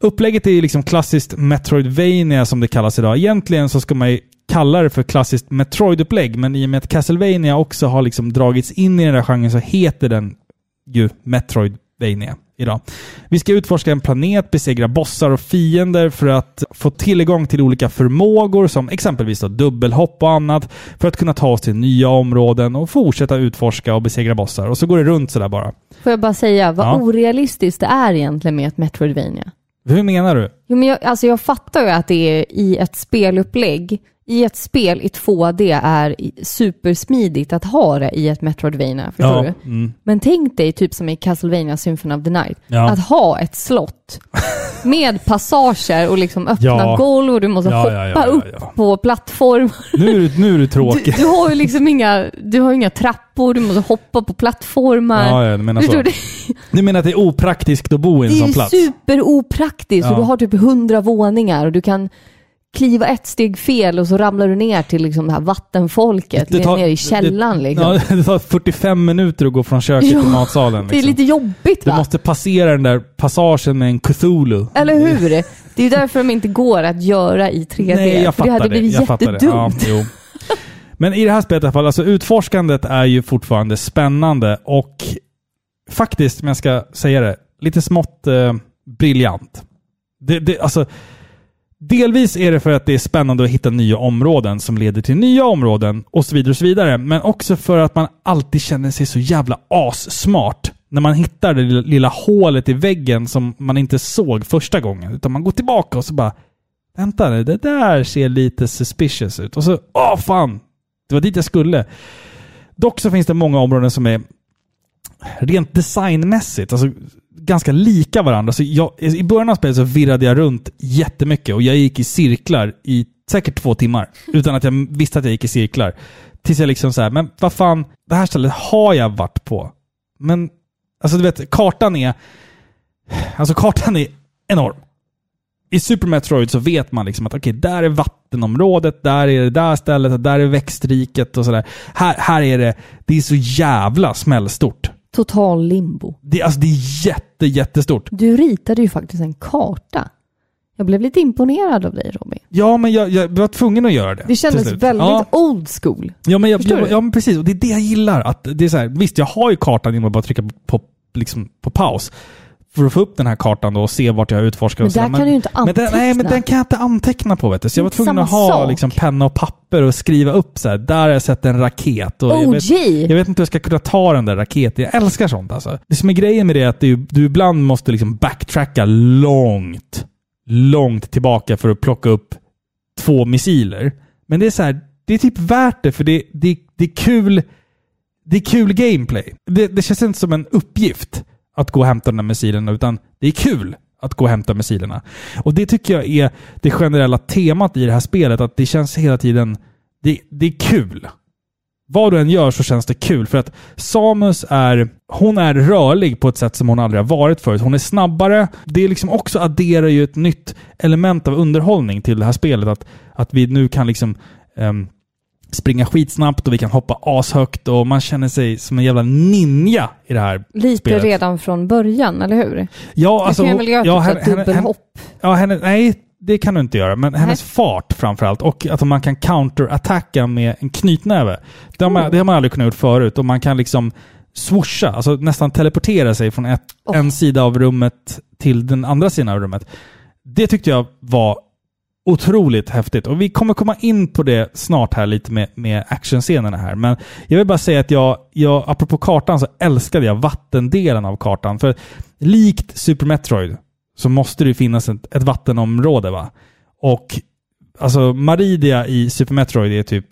Upplägget är ju liksom klassiskt Metroidvania som det kallas idag. Egentligen så ska man ju kalla det för klassiskt Metroid-upplägg, men i och med att Castlevania också har liksom dragits in i den där genren så heter den ju Metroidvania idag. Vi ska utforska en planet, besegra bossar och fiender för att få tillgång till olika förmågor som exempelvis dubbelhopp och annat för att kunna ta oss till nya områden och fortsätta utforska och besegra bossar. Och så går det runt sådär bara. Får jag bara säga vad Ja. orealistiskt det är egentligen med ett Metroidvania? Hur menar du? Jo, men jag, alltså jag fattar ju att det är i ett spelupplägg i ett spel i 2D är supersmidigt att ha det i ett Metroidvania, förstår Ja, du? mm. Men tänk dig, typ som i Castlevania Symphony of the Night, Ja. att ha ett slott med passager och liksom öppna Ja. golv och du måste hoppa upp på plattform. Nu är du, nu är du Du, tråkig. du har ju liksom inga, du har inga trappor, du måste hoppa på plattformar. Ja, ja, du menar så. Förstår du? Du menar att det är opraktiskt att bo i en Det sån är plats? superopraktiskt Ja. och du har typ hundra våningar och du kan kliva ett steg fel och så ramlar du ner till liksom det här vattenfolket Det tar- ner i källaren liksom. Ja, <laughs> det tar 45 minuter att gå från köket Ja, till matsalen. Det är Liksom. lite jobbigt Du va? måste passera den där passagen med en Cthulhu. Eller hur? Det är ju därför de inte går att göra i 3D. Nej, jag för det fattar hade det. blivit Jag fattar det. jättedumt. Ja. Men i det här spelet i alla fall, alltså utforskandet är ju fortfarande spännande och faktiskt, om jag ska säga det, lite smått eh, briljant. Det, det, alltså, delvis är det för att det är spännande att hitta nya områden som leder till nya områden och så vidare och så vidare. Men också för att man alltid känner sig så jävla assmart när man hittar det lilla, hålet i väggen som man inte såg första gången. Utan man går tillbaka och så bara Vänta nu, det där ser lite suspicious ut. Och så, åh fan! Det var dit jag skulle. Dock så finns det många områden som är rent designmässigt, alltså ganska lika varandra. Så jag, I början av spelet så virrade jag runt jättemycket och jag gick i cirklar i säkert två timmar. Utan att jag visste att jag gick i cirklar. Tills jag liksom så här, men vad fan, det här stället har jag varit på. Men, alltså du vet, kartan är... Alltså kartan är enorm. I Super Metroid så vet man liksom att okej, där är vattenområdet, där är det där stället, där är växtriket och sådär. Här, här är det, det är så jävla smällstort. Total limbo. Det, alltså det är jätte, jättestort. Du ritade ju faktiskt en karta. Jag blev lite imponerad av dig Robin. Ja, men jag, jag var tvungen att göra det. Det kändes väldigt Ja. old school. Ja men, jag, Förstår jag, du? ja, men precis. Och det är det jag gillar. Att det är så här, visst, jag har ju kartan genom att bara trycka på, på, liksom, på paus. För att få upp den här kartan då och se vart jag utforskar. Men där kan du ju inte men den, Nej, men anteckna. den kan jag inte anteckna på. Vet du. Så jag var tvungen att ha sak. liksom, penna och papper och skriva upp så här. Där har jag sett en raket. Och jag, vet, jag vet inte hur jag ska kunna ta den där raketen. Jag älskar sånt alltså. Det som är grejen med det är att du, du ibland måste liksom backtracka långt, långt tillbaka för att plocka upp två missiler. Men det är så här, det är typ värt det för det, det, det är kul det är kul gameplay. Det, det känns inte som en uppgift att gå och hämta de där missilerna, utan det är kul att gå och hämta missilerna. Och det tycker jag är det generella temat i det här spelet, att det känns hela tiden... Det, det är kul. Vad du än gör så känns det kul, för att Samus är... Hon är rörlig på ett sätt som hon aldrig har varit förut. Hon är snabbare. Det är liksom också adderar ju ett nytt element av underhållning till det här spelet. Att, att vi nu kan liksom... Um, springa skitsnabbt och vi kan hoppa ashögt och man känner sig som en jävla ninja i det här Lite spelet. redan från början, eller hur? Ja, alltså... du kan väl göra ja, typ henne- ett henne- dubbelhopp? Ja, henne, nej, det kan du inte göra. Men hennes fart framförallt. Och att man kan counterattacka med en knytnäve. Det har, man, Oh. det har man aldrig kunnat gjort förut. Och man kan liksom swoosha, alltså nästan teleportera sig från ett, Oh. en sida av rummet till den andra sidan av rummet. Det tyckte jag var otroligt häftigt. Och vi kommer komma in på det snart här lite med, med actionscenerna här. Men jag vill bara säga att jag, jag, apropå kartan, så älskade jag vattendelen av kartan. För likt Super Metroid så måste det finnas ett, ett vattenområde va? Och alltså Maridia i Super Metroid är typ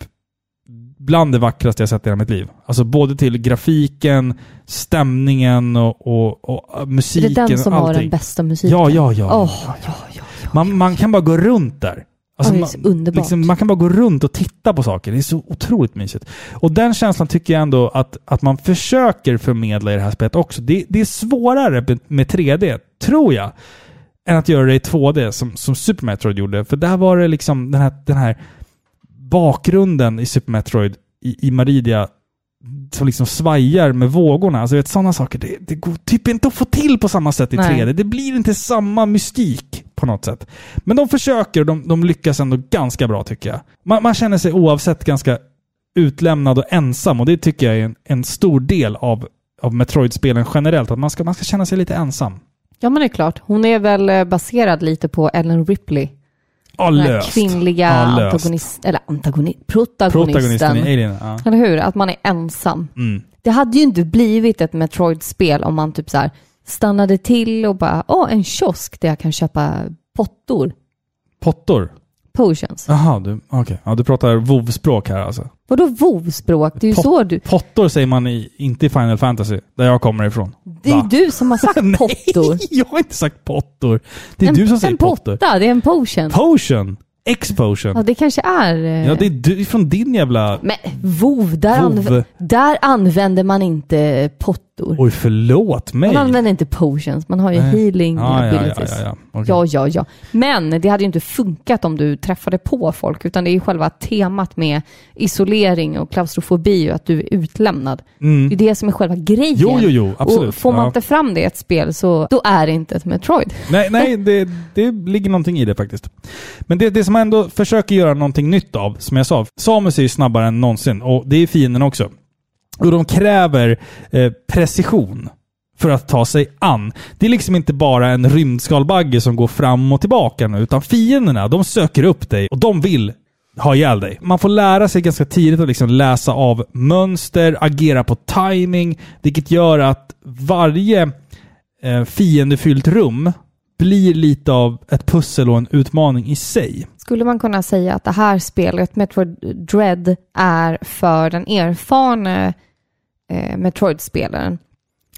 bland det vackraste jag sett i hela mitt liv. Alltså både till grafiken, stämningen och, och, och Är musiken det den som och har allting. den bästa musiken? Ja, ja, ja. Ja, ja, ja. Man, man kan bara gå runt där. Alltså, Ja, det är så man, liksom, man kan bara gå runt och titta på saker. Det är så otroligt mysigt. Och den känslan tycker jag ändå att, att man försöker förmedla i det här spelet också. Det, det är svårare med- med 3D, tror jag, än att göra det i 2D som, som Super Metroid gjorde. För där var det liksom den här, den här bakgrunden i Super Metroid i, i Maridia som liksom svajar med vågorna. Alltså vet, sådana saker, det, det går typ inte att få till på samma sätt i Nej. 3D. Det blir inte samma mystik på något sätt. Men de försöker och de, de lyckas ändå ganska bra tycker jag. Man, man känner sig oavsett ganska utlämnad och ensam och det tycker jag är en, en stor del av, av Metroid-spelen generellt. Att man ska, man ska känna sig lite ensam. Ja, men det är klart. Hon är väl eh, baserad lite på Ellen Ripley. Ja, Den löst. kvinnliga Ja, antagonist, eller antagonist, protagonisten. Protagonisten i Alien. Ja. Eller hur? Att man är ensam. Mm. Det hade ju inte blivit ett Metroid-spel om man typ så här stannade till och bara, åh, en kiosk där jag kan köpa pottor. Pottor. potions. Jaha, du, okej. Ja, du pratar WoW-språk här alltså. Vadå WoW-språk? Det är ju Pot- så du... Pottor säger man i, inte i Final Fantasy, där jag kommer ifrån. Det är Va? du som har sagt <laughs> pottor. jag har inte sagt pottor. Det är en, du som säger en pottor. potta, det är en potion. Potion! X-potion. ja, det kanske är... eh, Ja, det är du, från din jävla... Men WoW, där, anv- där använder man inte pottor. Oj, förlåt mig. Man använder inte potions, man har ju Nej. healing Ja, ja, ja, abilities. ja, ja. Okej. Ja, ja, ja. Men det hade ju inte funkat om du träffade på folk, utan det är ju själva temat med isolering och klaustrofobi och att du är utlämnad. Mm. Det är det som är själva grejen. Jo, jo, jo, absolut. Och får man inte fram det i ett spel så då är det inte ett Metroid. Nej, <laughs> nej det, det ligger någonting i det faktiskt. Men det, det som man ändå försöker göra någonting nytt av, som jag sa, Samus är ju snabbare än någonsin och det är fienden också. Och de kräver eh, precision för att ta sig an. Det är liksom inte bara en rymdskalbagge som går fram och tillbaka nu, utan fienderna, de söker upp dig och de vill ha ihjäl dig. Man får lära sig ganska tidigt att liksom läsa av mönster, agera på timing, vilket gör att varje eh, fiendefyllt rum blir lite av ett pussel och en utmaning i sig. Skulle man kunna säga att det här spelet, Metroid Dread, är för den erfarne eh, Metroid-spelaren?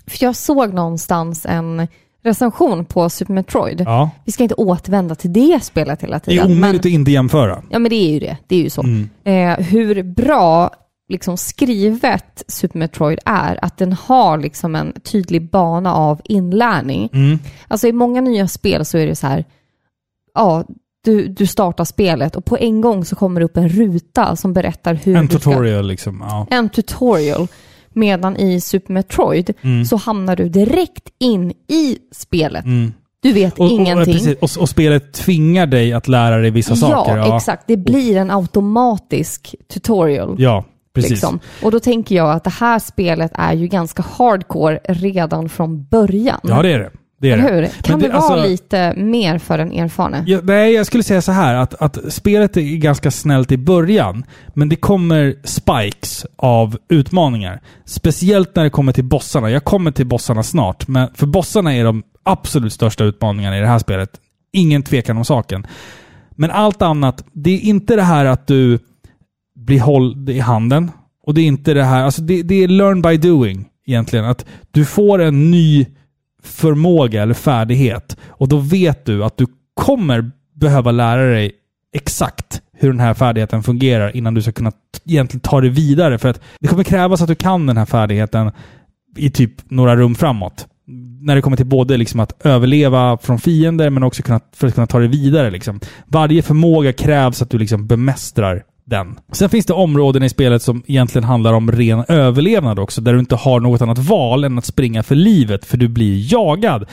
För jag såg någonstans en recension på Super Metroid. Ja. Vi ska inte återvända till det spelet hela Det är tiden. omöjligt att inte jämföra. Ja, men det är ju det. Det är ju så. Mm. Eh, hur bra liksom skrivet Super Metroid är, att den har liksom en tydlig bana av inlärning. Mm. Alltså i många nya spel så är det så här, ja, du, du startar spelet och på en gång så kommer det upp en ruta som berättar hur En du ska... tutorial liksom. Ja. En tutorial. Medan i Super Metroid Mm. så hamnar du direkt in i spelet. Mm. Du vet Och, och, ingenting. precis, och, och spelet tvingar dig att lära dig vissa saker. Ja, exakt. Det blir en automatisk tutorial. Ja, precis. Liksom. Och då tänker jag att det här spelet är ju ganska hardcore redan från början. Ja, det är det. Det, är Eller hur? det. Kan Men det, vara alltså- lite mer för den erfarne? Ja, nej, jag skulle säga så här att, att spelet är ganska snällt i början, men det kommer spikes av utmaningar. Speciellt när det kommer till bossarna. Jag kommer till bossarna snart, men för bossarna är de absolut största utmaningarna i det här spelet. Ingen tvekan om saken. Men allt annat, det är inte det här att du blir hålld i handen. Och det är inte det här, alltså det, det är learn by doing egentligen. Att du får en ny förmåga eller färdighet och då vet du att du kommer behöva lära dig exakt hur den här färdigheten fungerar innan du ska kunna egentligen ta det vidare. För att det kommer krävas att du kan den här färdigheten i typ några rum framåt. När det kommer till både liksom att överleva från fiender men också kunna, för att kunna ta det vidare. Liksom. Varje förmåga krävs att du liksom bemästrar den. Sen finns det områden i spelet som egentligen handlar om ren överlevnad också, där du inte har något annat val än att springa för livet, för du blir jagad.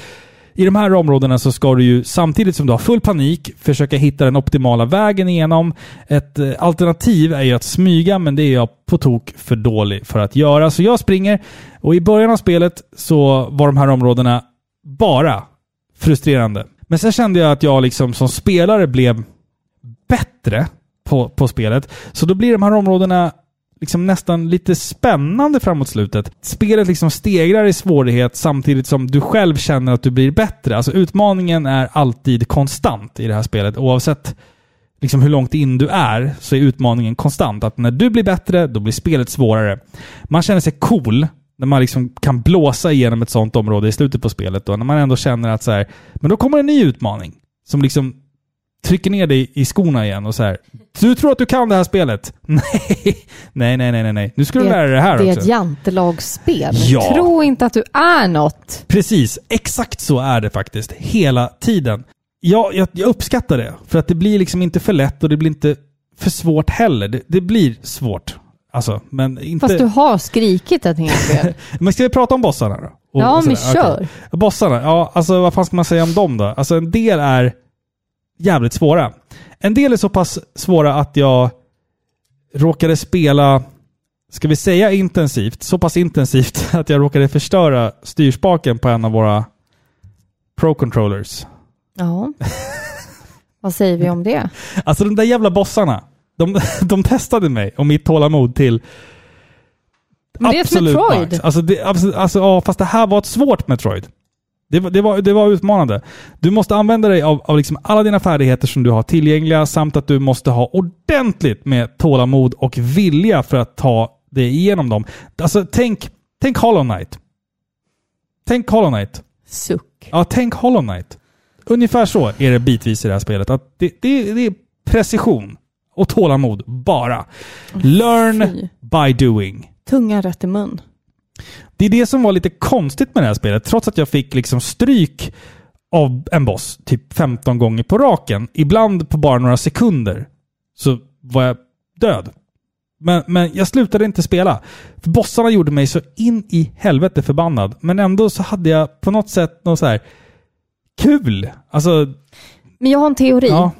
I de här områdena så ska du ju samtidigt som du har full panik försöka hitta den optimala vägen igenom. Ett eh, alternativ är ju att smyga, men det är jag på tok för dålig för att göra. Så jag springer och i början av spelet så var de här områdena bara frustrerande. Men sen kände jag att jag liksom som spelare blev bättre på, på spelet. Så då blir de här områdena liksom nästan lite spännande framåt slutet. Spelet liksom stegrar i svårighet samtidigt som du själv känner att du blir bättre. Alltså utmaningen är alltid konstant i det här spelet. Oavsett liksom hur långt in du är så är utmaningen konstant. Att när du blir bättre, då blir spelet svårare. Man känner sig cool när man liksom kan blåsa igenom ett sånt område i slutet på spelet. Då, när man ändå känner att så här, men då kommer en ny utmaning. Som liksom trycker ner dig i skorna igen och så här. Du tror att du kan det här spelet? <laughs> Nej, nej, nej, nej, nej. Nu ska du lära dig det här Det är också. ett jantelagsspel. Ja. Tro inte att du är något. Precis, exakt så är det faktiskt. Hela tiden. Ja, jag, jag uppskattar det. För att det blir liksom inte för lätt och det blir inte för svårt heller. Det, det blir svårt. Alltså, men inte... Fast du har skrikit ett helt del. <laughs> Men ska vi prata om bossarna då? Och- Ja, och men kör. Okej. Bossarna, ja alltså vad fan ska man säga om dem då? Alltså en del är jävligt svåra. En del är så pass svåra att jag råkade spela, ska vi säga intensivt, så pass intensivt <laughs> att jag råkade förstöra styrspaken på en av våra Pro-controllers. Ja. Vad säger vi om det? <laughs> Alltså de där jävla bossarna, de, <laughs> de testade mig och mitt tålamod till Men det är ett absolut Metroid. max. Alltså, det, absolut, alltså, ja, fast det här var ett svårt Metroid. Det, var- det, var, det var utmanande. Du måste använda dig av, av liksom alla dina färdigheter som du har tillgängliga samt att du måste ha ordentligt med tålamod och vilja för att ta dig igenom dem. Alltså tänk, tänk Hollow Knight. Tänk Hollow Knight. Suck. Ja, tänk Hollow Knight. Ungefär så är det bitvis i det här spelet. Att det, det, det är precision och tålamod bara. Learn by doing. Tungan rätt i mun. Det är det som var lite konstigt med det här spelet. Trots att jag fick liksom stryk av en boss typ 15 gånger på raken. Ibland på bara några sekunder. Så var jag död. Men, men jag slutade inte spela. För bossarna gjorde mig så in i helvete förbannad. Men ändå så hade jag på något sätt något så här kul. Alltså, Men jag har en teori. ja.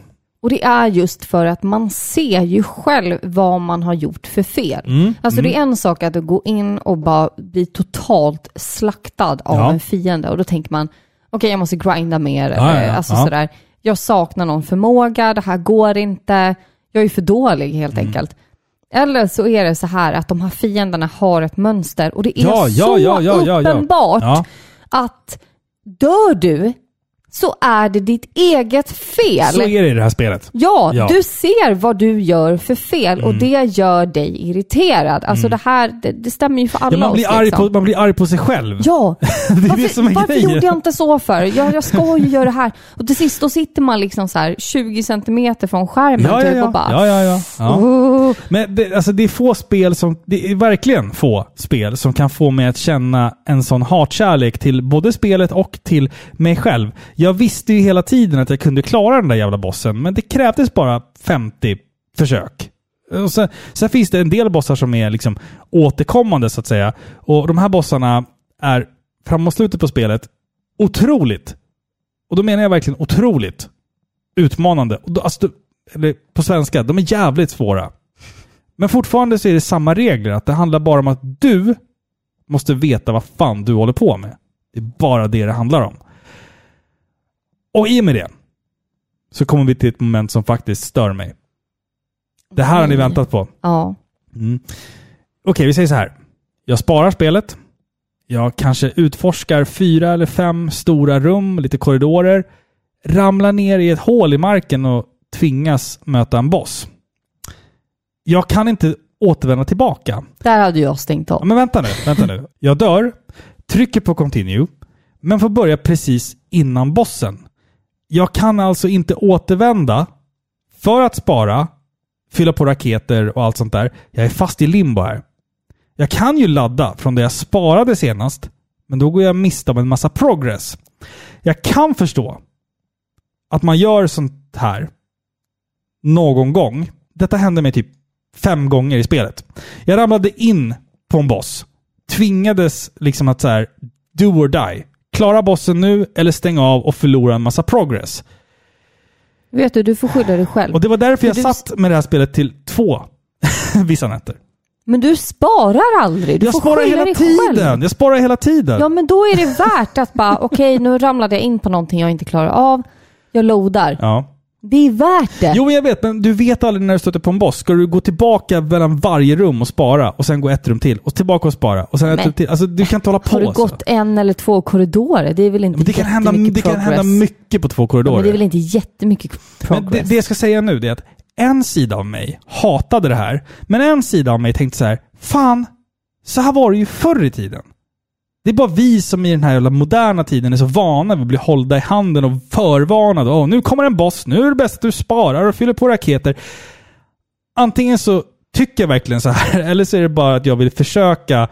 Och det är just för att man ser ju själv vad man har gjort för fel. Mm, Alltså det är en sak att gå in och bara bli totalt slaktad av Ja. en fiende och då tänker man, okej jag måste grinda mer. Ja, ja, ja. Alltså sådär, jag saknar någon förmåga, det här går inte, jag är för dålig helt Mm. enkelt. Eller så är det så här att de här fienderna har ett mönster och det är så uppenbart att dör du så är det ditt eget fel. Så är det i det här spelet. Ja, Ja. du ser vad du gör för fel och det gör dig irriterad. Alltså det här, det, det stämmer ju för alla Mm. Ja, man, blir oss. liksom. på, man blir arg på sig själv. Ja, <laughs> det är varför, det som är varför grejen. gjorde jag inte så för? Jag, jag ska ju göra det här. Och till sist då sitter man liksom så här 20 centimeter från skärmen Ja, ja, typ ja. och bara... ja, ja, ja. ja. "Åh." Men det, alltså det är få spel som, det är verkligen få spel som kan få mig att känna en sån hatkärlek till både spelet och till mig själv. Jag visste ju hela tiden att jag kunde klara den där jävla bossen, men det krävdes bara 50 försök. Och sen, sen finns det en del bossar som är liksom återkommande så att säga. Och de här bossarna är framåt slutet på spelet otroligt, och då menar jag verkligen otroligt, utmanande. Och då, alltså, eller på svenska, de är jävligt svåra. Men fortfarande så är det samma regler, att det handlar bara om att du måste veta vad fan du håller på med. Det är bara det det handlar om. Och i och med det så kommer vi till ett moment som faktiskt stör mig. Det här har ni väntat på. Ja. Mm. Okej, vi säger så här. Jag sparar spelet. Jag kanske utforskar fyra eller fem stora rum, lite korridorer. Ramlar ner i ett hål i marken och tvingas möta en boss. Jag kan inte återvända tillbaka. Där hade jag stängt av. Men vänta nu, vänta nu. Jag dör, trycker på continue, men får börja precis innan bossen. Jag kan alltså inte återvända för att spara, fylla på raketer och allt sånt där. Jag är fast i limbo här. Jag kan ju ladda från det jag sparade senast, men då går jag miste om en massa progress. Jag kan förstå att man gör sånt här någon gång. Detta hände mig typ fem gånger i spelet. Jag ramlade in på en boss. Tvingades liksom att så här, do or die. Klara bossen nu eller stänga av och förlora en massa progress. Vet du, du får skydda dig själv. Och det var därför jag du- satt med det här spelet till två <laughs> vissa nätter. Men du sparar aldrig. Du jag får sparar hela dig tiden! själv. Jag sparar hela tiden! Ja, men då är det värt att bara, <laughs> okej, nu ramlade jag in på någonting jag inte klarar av. Jag loadar. Ja. Det är värt det. Jo, men jag vet, men du vet aldrig när du stöter på en boss. Ska du gå tillbaka mellan varje rum och spara och sen gå ett rum till och tillbaka och spara och sen ett Men- rum till. Alltså, du kan inte hålla på Har du så. gått en eller två korridorer? Det är väl inte Men det kan, hända, det kan hända mycket på två Ja, korridorer. men det är väl inte jättemycket Men progress? det, det jag ska säga nu är att en sida av mig hatade det här, men en sida av mig tänkte så här: Fan, så här var det ju förr i tiden. Det är bara vi som i den här jävla moderna tiden är så vana vid att bli hållda i handen och förvarnade. Åh, nu kommer en boss, nu är det bäst att du sparar och fyller på raketer. Antingen så tycker jag verkligen så här, <laughs> eller så är det bara att jag vill försöka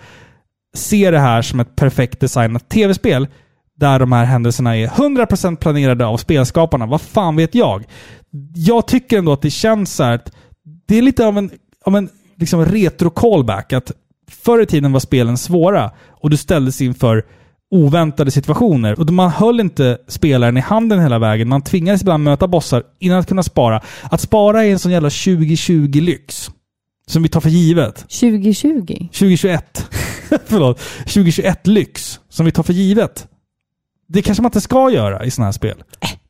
se det här som ett perfekt designat tv-spel där de här händelserna är 100% planerade av spelskaparna. Vad fan vet jag? Jag tycker ändå att det känns så här att det är lite av en, av en liksom retro-callback. Att förr i tiden var spelen svåra och du ställdes inför oväntade situationer. Och man höll inte spelaren i handen hela vägen. Man tvingades ibland möta bossar innan att kunna spara. Att spara är en sån jävla 2020-lyx. Som vi tar för givet. 2020? 2021. <laughs> Förlåt. 2021-lyx. Som vi tar för givet. Det kanske man inte ska göra i sådana här spel.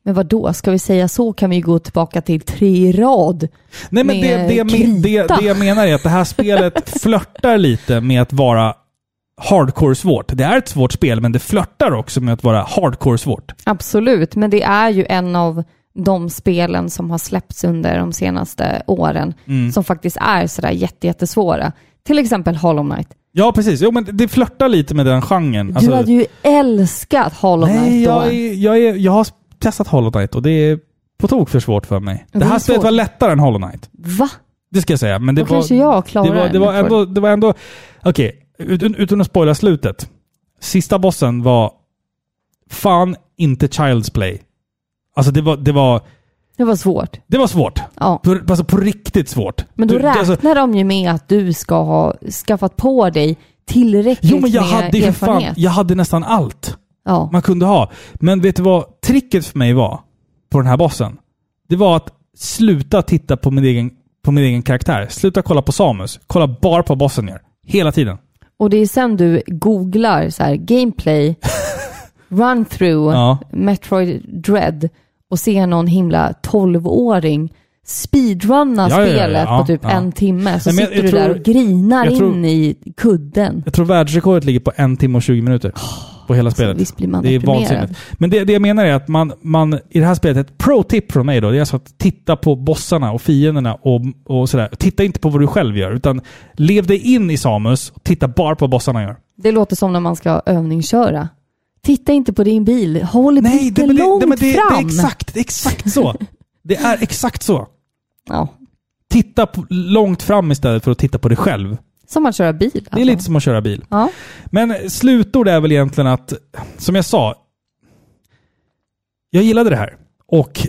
Men vad då? Ska vi säga så kan vi gå tillbaka till tre i rad. Nej men det, Med det, det, krita. det jag menar är att det här spelet <laughs> flörtar lite med att vara hardcore svårt. Det är ett svårt spel, men det flörtar också med att vara hardcore svårt. Absolut, men det är ju en av de spelen som har släppts under de senaste åren Mm. som faktiskt är sådär jätte, jättesvåra. Till exempel Hollow Knight. Ja, precis. Jo, men det flörtar lite med den genren. Du Alltså- hade ju älskat Hollow Knight Nej, då. jag, är, jag, är, jag har testat Hollow Knight och det är på tok för svårt för mig. Det Det här är spelet var lättare än Hollow Knight. Va? Det ska jag säga. Men det Då var, kanske jag klarar det var, det var jag ändå... Det var ändå Okej, utan, utan att spoila slutet. Sista bossen var fan inte Child's Play. Alltså det var, det var, Det var svårt. det var svårt. Ja. På, alltså på riktigt svårt. Men då Du- det- räknar alltså, de ju med att du ska ha skaffat på dig tillräckligt Jo men jag med hade för fan, erfarenhet. jag hade nästan allt Ja. man kunde ha. Men vet du vad tricket för mig var på den här bossen? Det var att sluta titta på min egen, på min egen karaktär. Sluta kolla på Samus. Kolla bara på bossen gör. Hela tiden. Och det är sen du googlar så här, gameplay, <laughs> run-through, Ja. Metroid Dread och ser någon himla 12-åring speedrunna Ja, spelet Ja, på typ en timme. Så Nej, men jag- sitter du jag där tror- och grinar jag tror- in i kudden. Jag tror världsrekordet ligger på en timme och 20 minuter. På hela spelet. visst blir man det är vansinnigt. Men det, det jag menar är att man, man i det här spelet, ett pro-tip från mig då, det är alltså att titta på bossarna och fienderna och, och sådär. Titta inte på vad du själv gör, utan lev dig in i Samus och titta bara på vad bossarna gör. Det låter som när man ska övningsköra. Titta inte på din bil, håll Nej, lite det, långt det, det, fram. det är exakt, det är exakt så. Det är exakt så. <laughs> Ja. Titta på, långt fram istället för att titta på dig själv. Som att köra bil. Det är alltså. lite som att köra bil. Ja. Men slutord är väl egentligen att, som jag sa, jag gillade det här. Och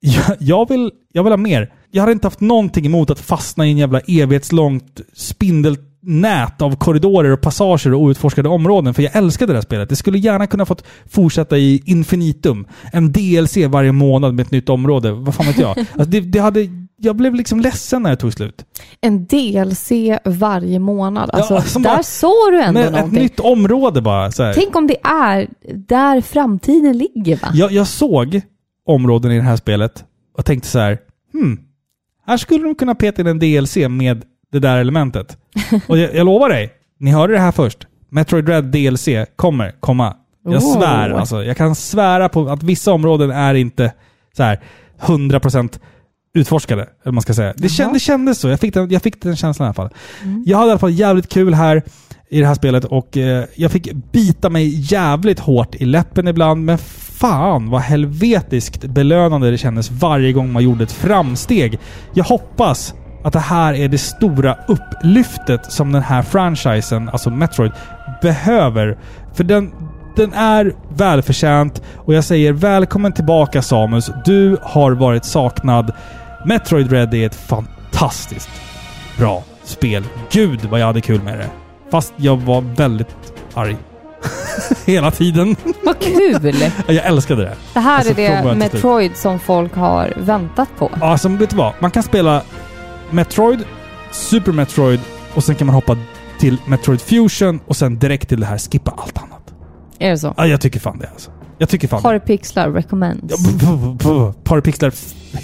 jag, jag, vill, jag vill ha mer. Jag hade inte haft någonting emot att fastna i en jävla evighetslångt spindelnät av korridorer och passager och outforskade områden, för jag älskade det här spelet. Det skulle gärna kunna fått fortsätta i infinitum. En DLC varje månad med ett nytt område. Vad fan vet jag? <laughs> Alltså det, det hade, jag blev liksom ledsen när det tog slut. En DLC varje månad. Alltså, Ja, där bara- såg du ändå Men ett någonting. nytt område bara. Tänk om det är där framtiden ligger va? Jag, jag såg områden i det här spelet och tänkte så här, hmm, här skulle de kunna peta in en DLC med det där elementet. och jag, jag lovar dig, ni hörde det här först. Metroid Dread DLC kommer komma. Jag Oh. svär alltså. Jag kan svära på att vissa områden är inte så här 100% utforskade, eller man ska säga. Det, känd, det kändes så. Jag fick, den, jag fick den känslan i alla fall. Jag hade i alla fall jävligt kul här i det här spelet och eh, jag fick bita mig jävligt hårt i läppen ibland, men fan vad helvetiskt belönande det kändes varje gång man gjorde ett framsteg. Jag hoppas att det här är det stora upplyftet som den här franchisen, alltså Metroid, behöver. För den, den är välförtjänt och jag säger välkommen tillbaka Samus. Du har varit saknad. Metroid Red är ett fantastiskt bra spel. Gud vad jag hade kul med det. Fast jag var väldigt arg. <laughs> Hela tiden. Vad kul! <laughs> Jag älskade det. Det här Alltså, är det. Metroid som folk har väntat på. Ja, Alltså, vet du vad? Man kan spela Metroid, Super Metroid och sen kan man hoppa till Metroid Fusion och sen direkt till det här. Skippa allt annat. Är det så? Ja, jag tycker fan det alltså. Jag tycker fan. Parapixlar recommends. Parapixlar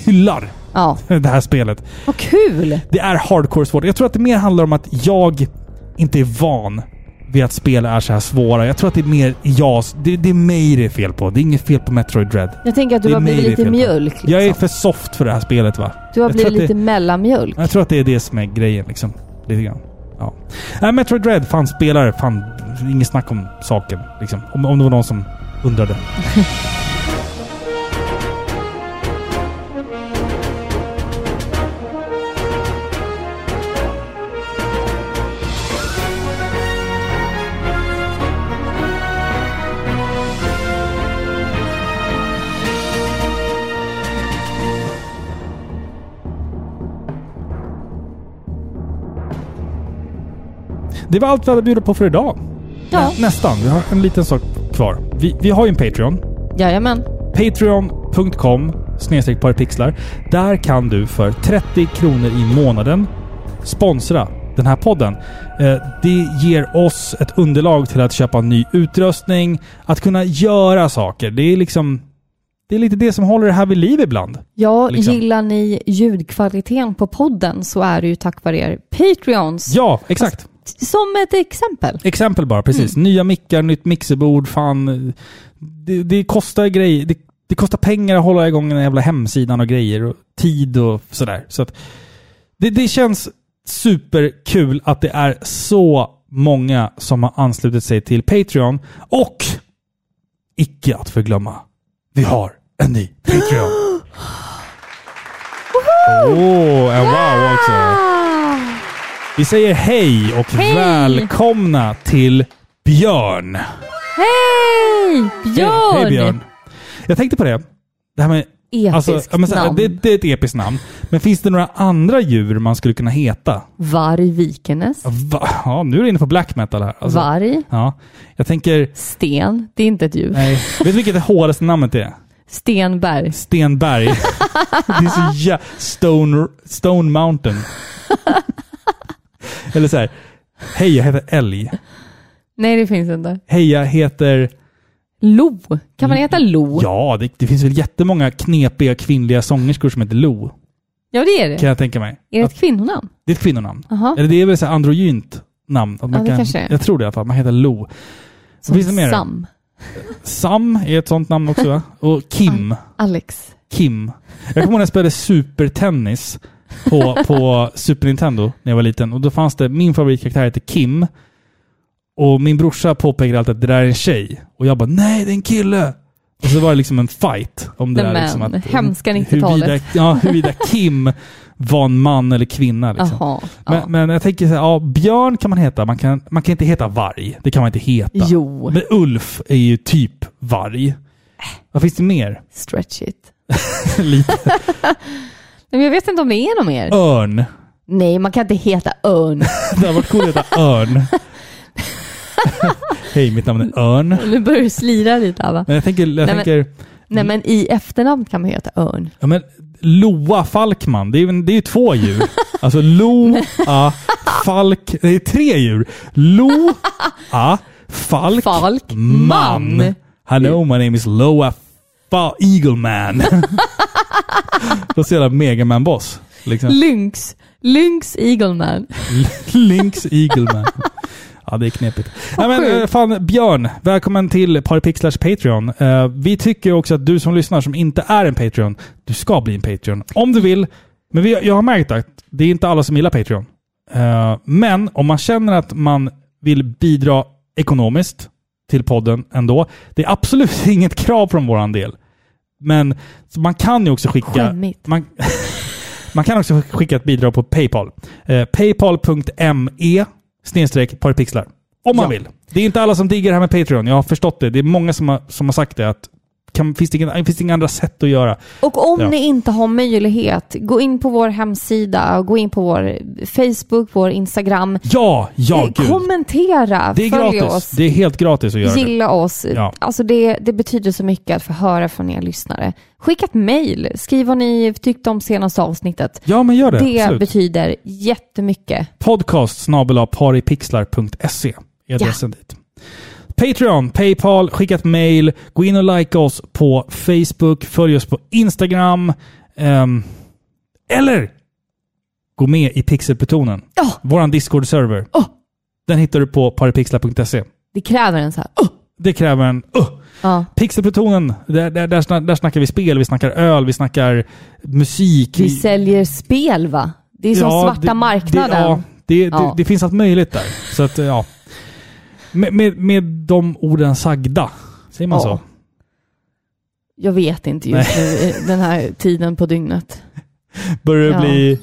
hyllar Ja. <laughs> det här spelet. Vad kul! Det är hardcore svårt. Jag tror att det mer handlar om att jag inte är van vid att spel är så här svåra. Jag tror att det är mer jag. Det, det är mig det är fel på. Det är inget fel på Metroid Dread. Jag tänker att du har blivit lite mjölk. Liksom. Jag är för soft för det här spelet va? Du har jag blivit att det- lite mellanmjölk. Jag tror att det är det som är grejen liksom. Lite grann. Ja. Nej, Metroid Dread, fan spelare, fan inget snack om saken. Liksom. Om, om det var någon som undrade. <laughs> Det var allt vi hade att bjuda på för idag. Ja. Nä, nästan. Vi har en liten sak kvar. Vi, vi har ju en Patreon. Jajamän. Patreon.com snedstreck parapixlar. Där kan du för 30 kronor i månaden sponsra den här podden. Eh, Det ger oss ett underlag till att köpa ny utrustning, att kunna göra saker. Det är liksom... Det är lite det som håller det här vid liv ibland. Ja, Liksom. gillar ni ljudkvaliteten på podden så är det ju tack vare er Patreons. Ja, exakt. t- som ett exempel. Exempel bara, precis. Nya mickar, nytt mixerbord, fan. Det, det kostar grejer. Det, det kostar pengar att hålla igång den jävla hemsidan och grejer och tid och sådär. Så att det, det känns superkul att det är så många som har anslutit sig till Patreon. Och icke att förglömma, vi har en ny Patreon. <gasps> Åh, oh, en wow också. Vi säger hej och Hej! välkomna till Björn. Hej! Björn! Hej Björn. Jag tänkte på det. Det här med... Episkt Alltså, här, namn. det, det är ett episkt namn. Men finns det några andra djuр man skulle kunna heta? Varg Vikernes. Va? Ja, nu är du inne på black metal här. Alltså, Varg. Ja. Jag tänker... Sten. Det är inte ett djur. Nej. Vet du vilket det hårdaste namnet är? Stenberg. Stenberg. <laughs> det är så jä... Stone, Stone Mountain. <laughs> Eller så här. Hej, jag heter Älg. Nej, det finns inte. Hej, jag heter... Lo. Kan man heta Lo? Ja, det, det finns väl jättemånga knepiga kvinnliga sångerskor som heter Lo. Ja, det är det. Kan jag tänka mig. Är det ett kvinnonamn? Det är ett kvinnonamn. Jaha. Eller det är väl så här androgynt namn. Att man Ja, det kan, kanske är. Jag tror det i alla fall. Man heter Lo. Som finns det mer? Sam. Sam är ett sånt namn också va? Och Kim. Alex. Kim. Jag kommer ihåg när jag spelade supertennis på, på Super Nintendo när jag var liten. Och då fanns det, min favoritkaraktär heter Kim. Och min brorsa påpekade alltid att det där är en tjej. Och jag bara, nej det är en kille! Och så var det liksom en fight om det Nej, där. men, Liksom att, hemska 90-talet. huruvida, ja, huruvida <laughs> Kim var en man eller kvinna. Liksom. Jaha. Men, ja. men jag tänker så här, ja, björn kan man heta. Man kan, man kan inte heta varg. Det kan man inte heta. Jo. Men Ulf är ju typ varg. Vad finns det mer? Stretch it. <laughs> Lite. <laughs> Men jag vet inte om det är något mer. Örn. Nej, man kan inte heta Örn. <laughs> Det har varit coolt att heta Örn. <laughs> Hej, mitt namn är Örn. nu börjar du slira lite va? Men jag tänker, jag Nej, men- tänker Nej, men i efternamn kan man heta Örn. ja, men Loa Falkman, det är ju det är ju två djur. Alltså Loa, Falk, det är tre djur. Loa, Falk, Falk, man. man. Hello, my name is Loa Fa Eagle <laughs> Ser jag Megaman-boss. Liksom. Lynx. Lynx Eagleman. <laughs> Lynx Eagle Man. Ja, det är knepigt. Nej, men, eh, fan, Björn, välkommen till Parapixlars Patreon. Eh, vi tycker också att du som lyssnar som inte är en Patreon, du ska bli en Patreon. Om du vill. Men vi, jag har märkt att det är inte alla som gillar Patreon. Eh, men om man känner att man vill bidra ekonomiskt till podden ändå. Det är absolut <laughs> inget krav från våran del. Men man kan ju också skicka... Man, <laughs> man kan också skicka ett bidrag på Paypal. Eh, Paypal.me snedstreck parapixlar. Om man Ja. vill. Det är inte alla som diggar det här med Patreon. Jag har förstått det. Det är många som har, som har sagt det. Att kan, finns, det inga, finns det inga andra sätt att göra? Och om Ja. ni inte har möjlighet, gå in på vår hemsida, gå in på vår Facebook, vår Instagram. Ja, ja, Eh, gud. Kommentera, Det är följ gratis. oss, Det är helt gratis att göra det. gilla oss. Ja. Alltså det, det betyder så mycket att få höra från er lyssnare. Skicka ett mail, skriv vad ni tyckte om senaste avsnittet. Ja, men gör det. Det Absolut. betyder jättemycket. Podcast snabel-a paripixlar.se är adressen dit. Patreon, Paypal, skicka ett mail, gå in och like oss på Facebook, följ oss på Instagram. ehm, eller gå med i Pixelplutonen. Ja. Våran Discord-server. Oh. Den hittar du på paripixlar.se. Det kräver en så här. "Åh!" Det kräver en uh. Ja. Pixelplutonen, där, där, där, där snackar vi spel, vi snackar öl, vi snackar musik. Vi säljer spel va? Det är som Ja, svarta det- marknaden. Det, ja, det, Ja. Det finns allt möjligt där. Så att, ja. Med, med, med de orden sagda, säger man Ja. så? Jag vet inte just nu, den här tiden på dygnet. Börjar du Ja. bli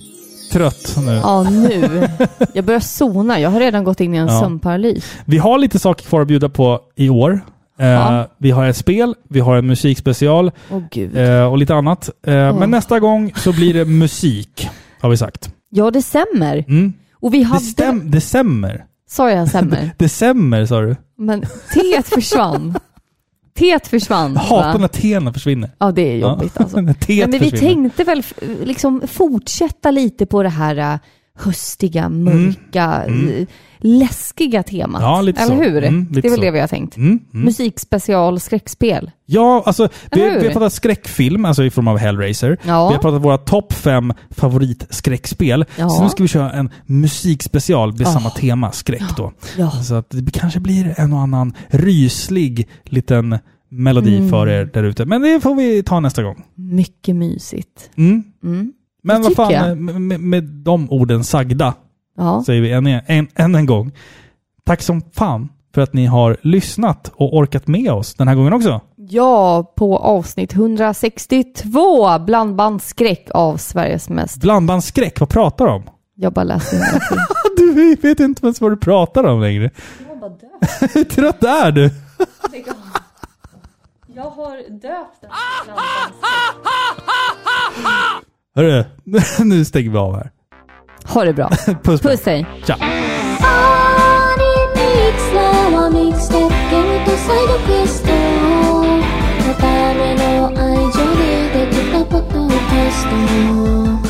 trött nu? Ja, nu. Jag börjar zona. Jag har redan gått in i en Ja. sömnparalys. Vi har lite saker kvar att bjuda på i år. Eh, Ja. Vi har ett spel, vi har en musikspecial eh, och lite annat. Ja. Men nästa gång så blir det musik, har vi sagt. Ja, det stämmer. Mm. Och vi hade... Decem- december. Sa jag stämmer? <laughs> December sa du? Men teet försvann. Teet försvann. Jag hatar när tena försvinner. Ja, det är jobbigt alltså. <laughs> när teet men vi försvinner. tänkte väl liksom fortsätta lite på det här äh, höstiga, mörka, eh, läskiga temat. Mm. Ja, lite Eller så. hur? Mm, det är väl så. det vi har tänkt. Mm, mm. Musikspecial, skräckspel. Ja, alltså vi, vi har pratat skräckfilm, alltså i form av Hellraiser. Ja. Vi har pratat våra topp fem favoritskräckspel. Ja. Så nu ska vi köra en musikspecial med Ja. samma tema, skräck då. Ja. Så att det kanske blir en och annan ryslig liten melodi Mm. för er där ute. Men det får vi ta nästa gång. Mycket mysigt. Men vad fan, jag. med, med, med de orden sagda Ja. säger vi än en, än en gång. Tack som fan för att ni har lyssnat och orkat med oss den här gången också. ja, på avsnitt 162, Blandbandsskräck av Sveriges mest. Blandbandsskräck, vad pratar du om? Jag bara innantill. <laughs> Du vet inte ens vad du pratar om längre. Jag bara döpt. Hur trött <laughs> är du? Jag har döpt den Hörru, <laughs> nu stänger vi av här. Ha det bra. <laughs> Puss på er. Puss hej. Tja! アニミクスラはミクステップゲームとサイドクエストのための愛情でできたポッドキャスト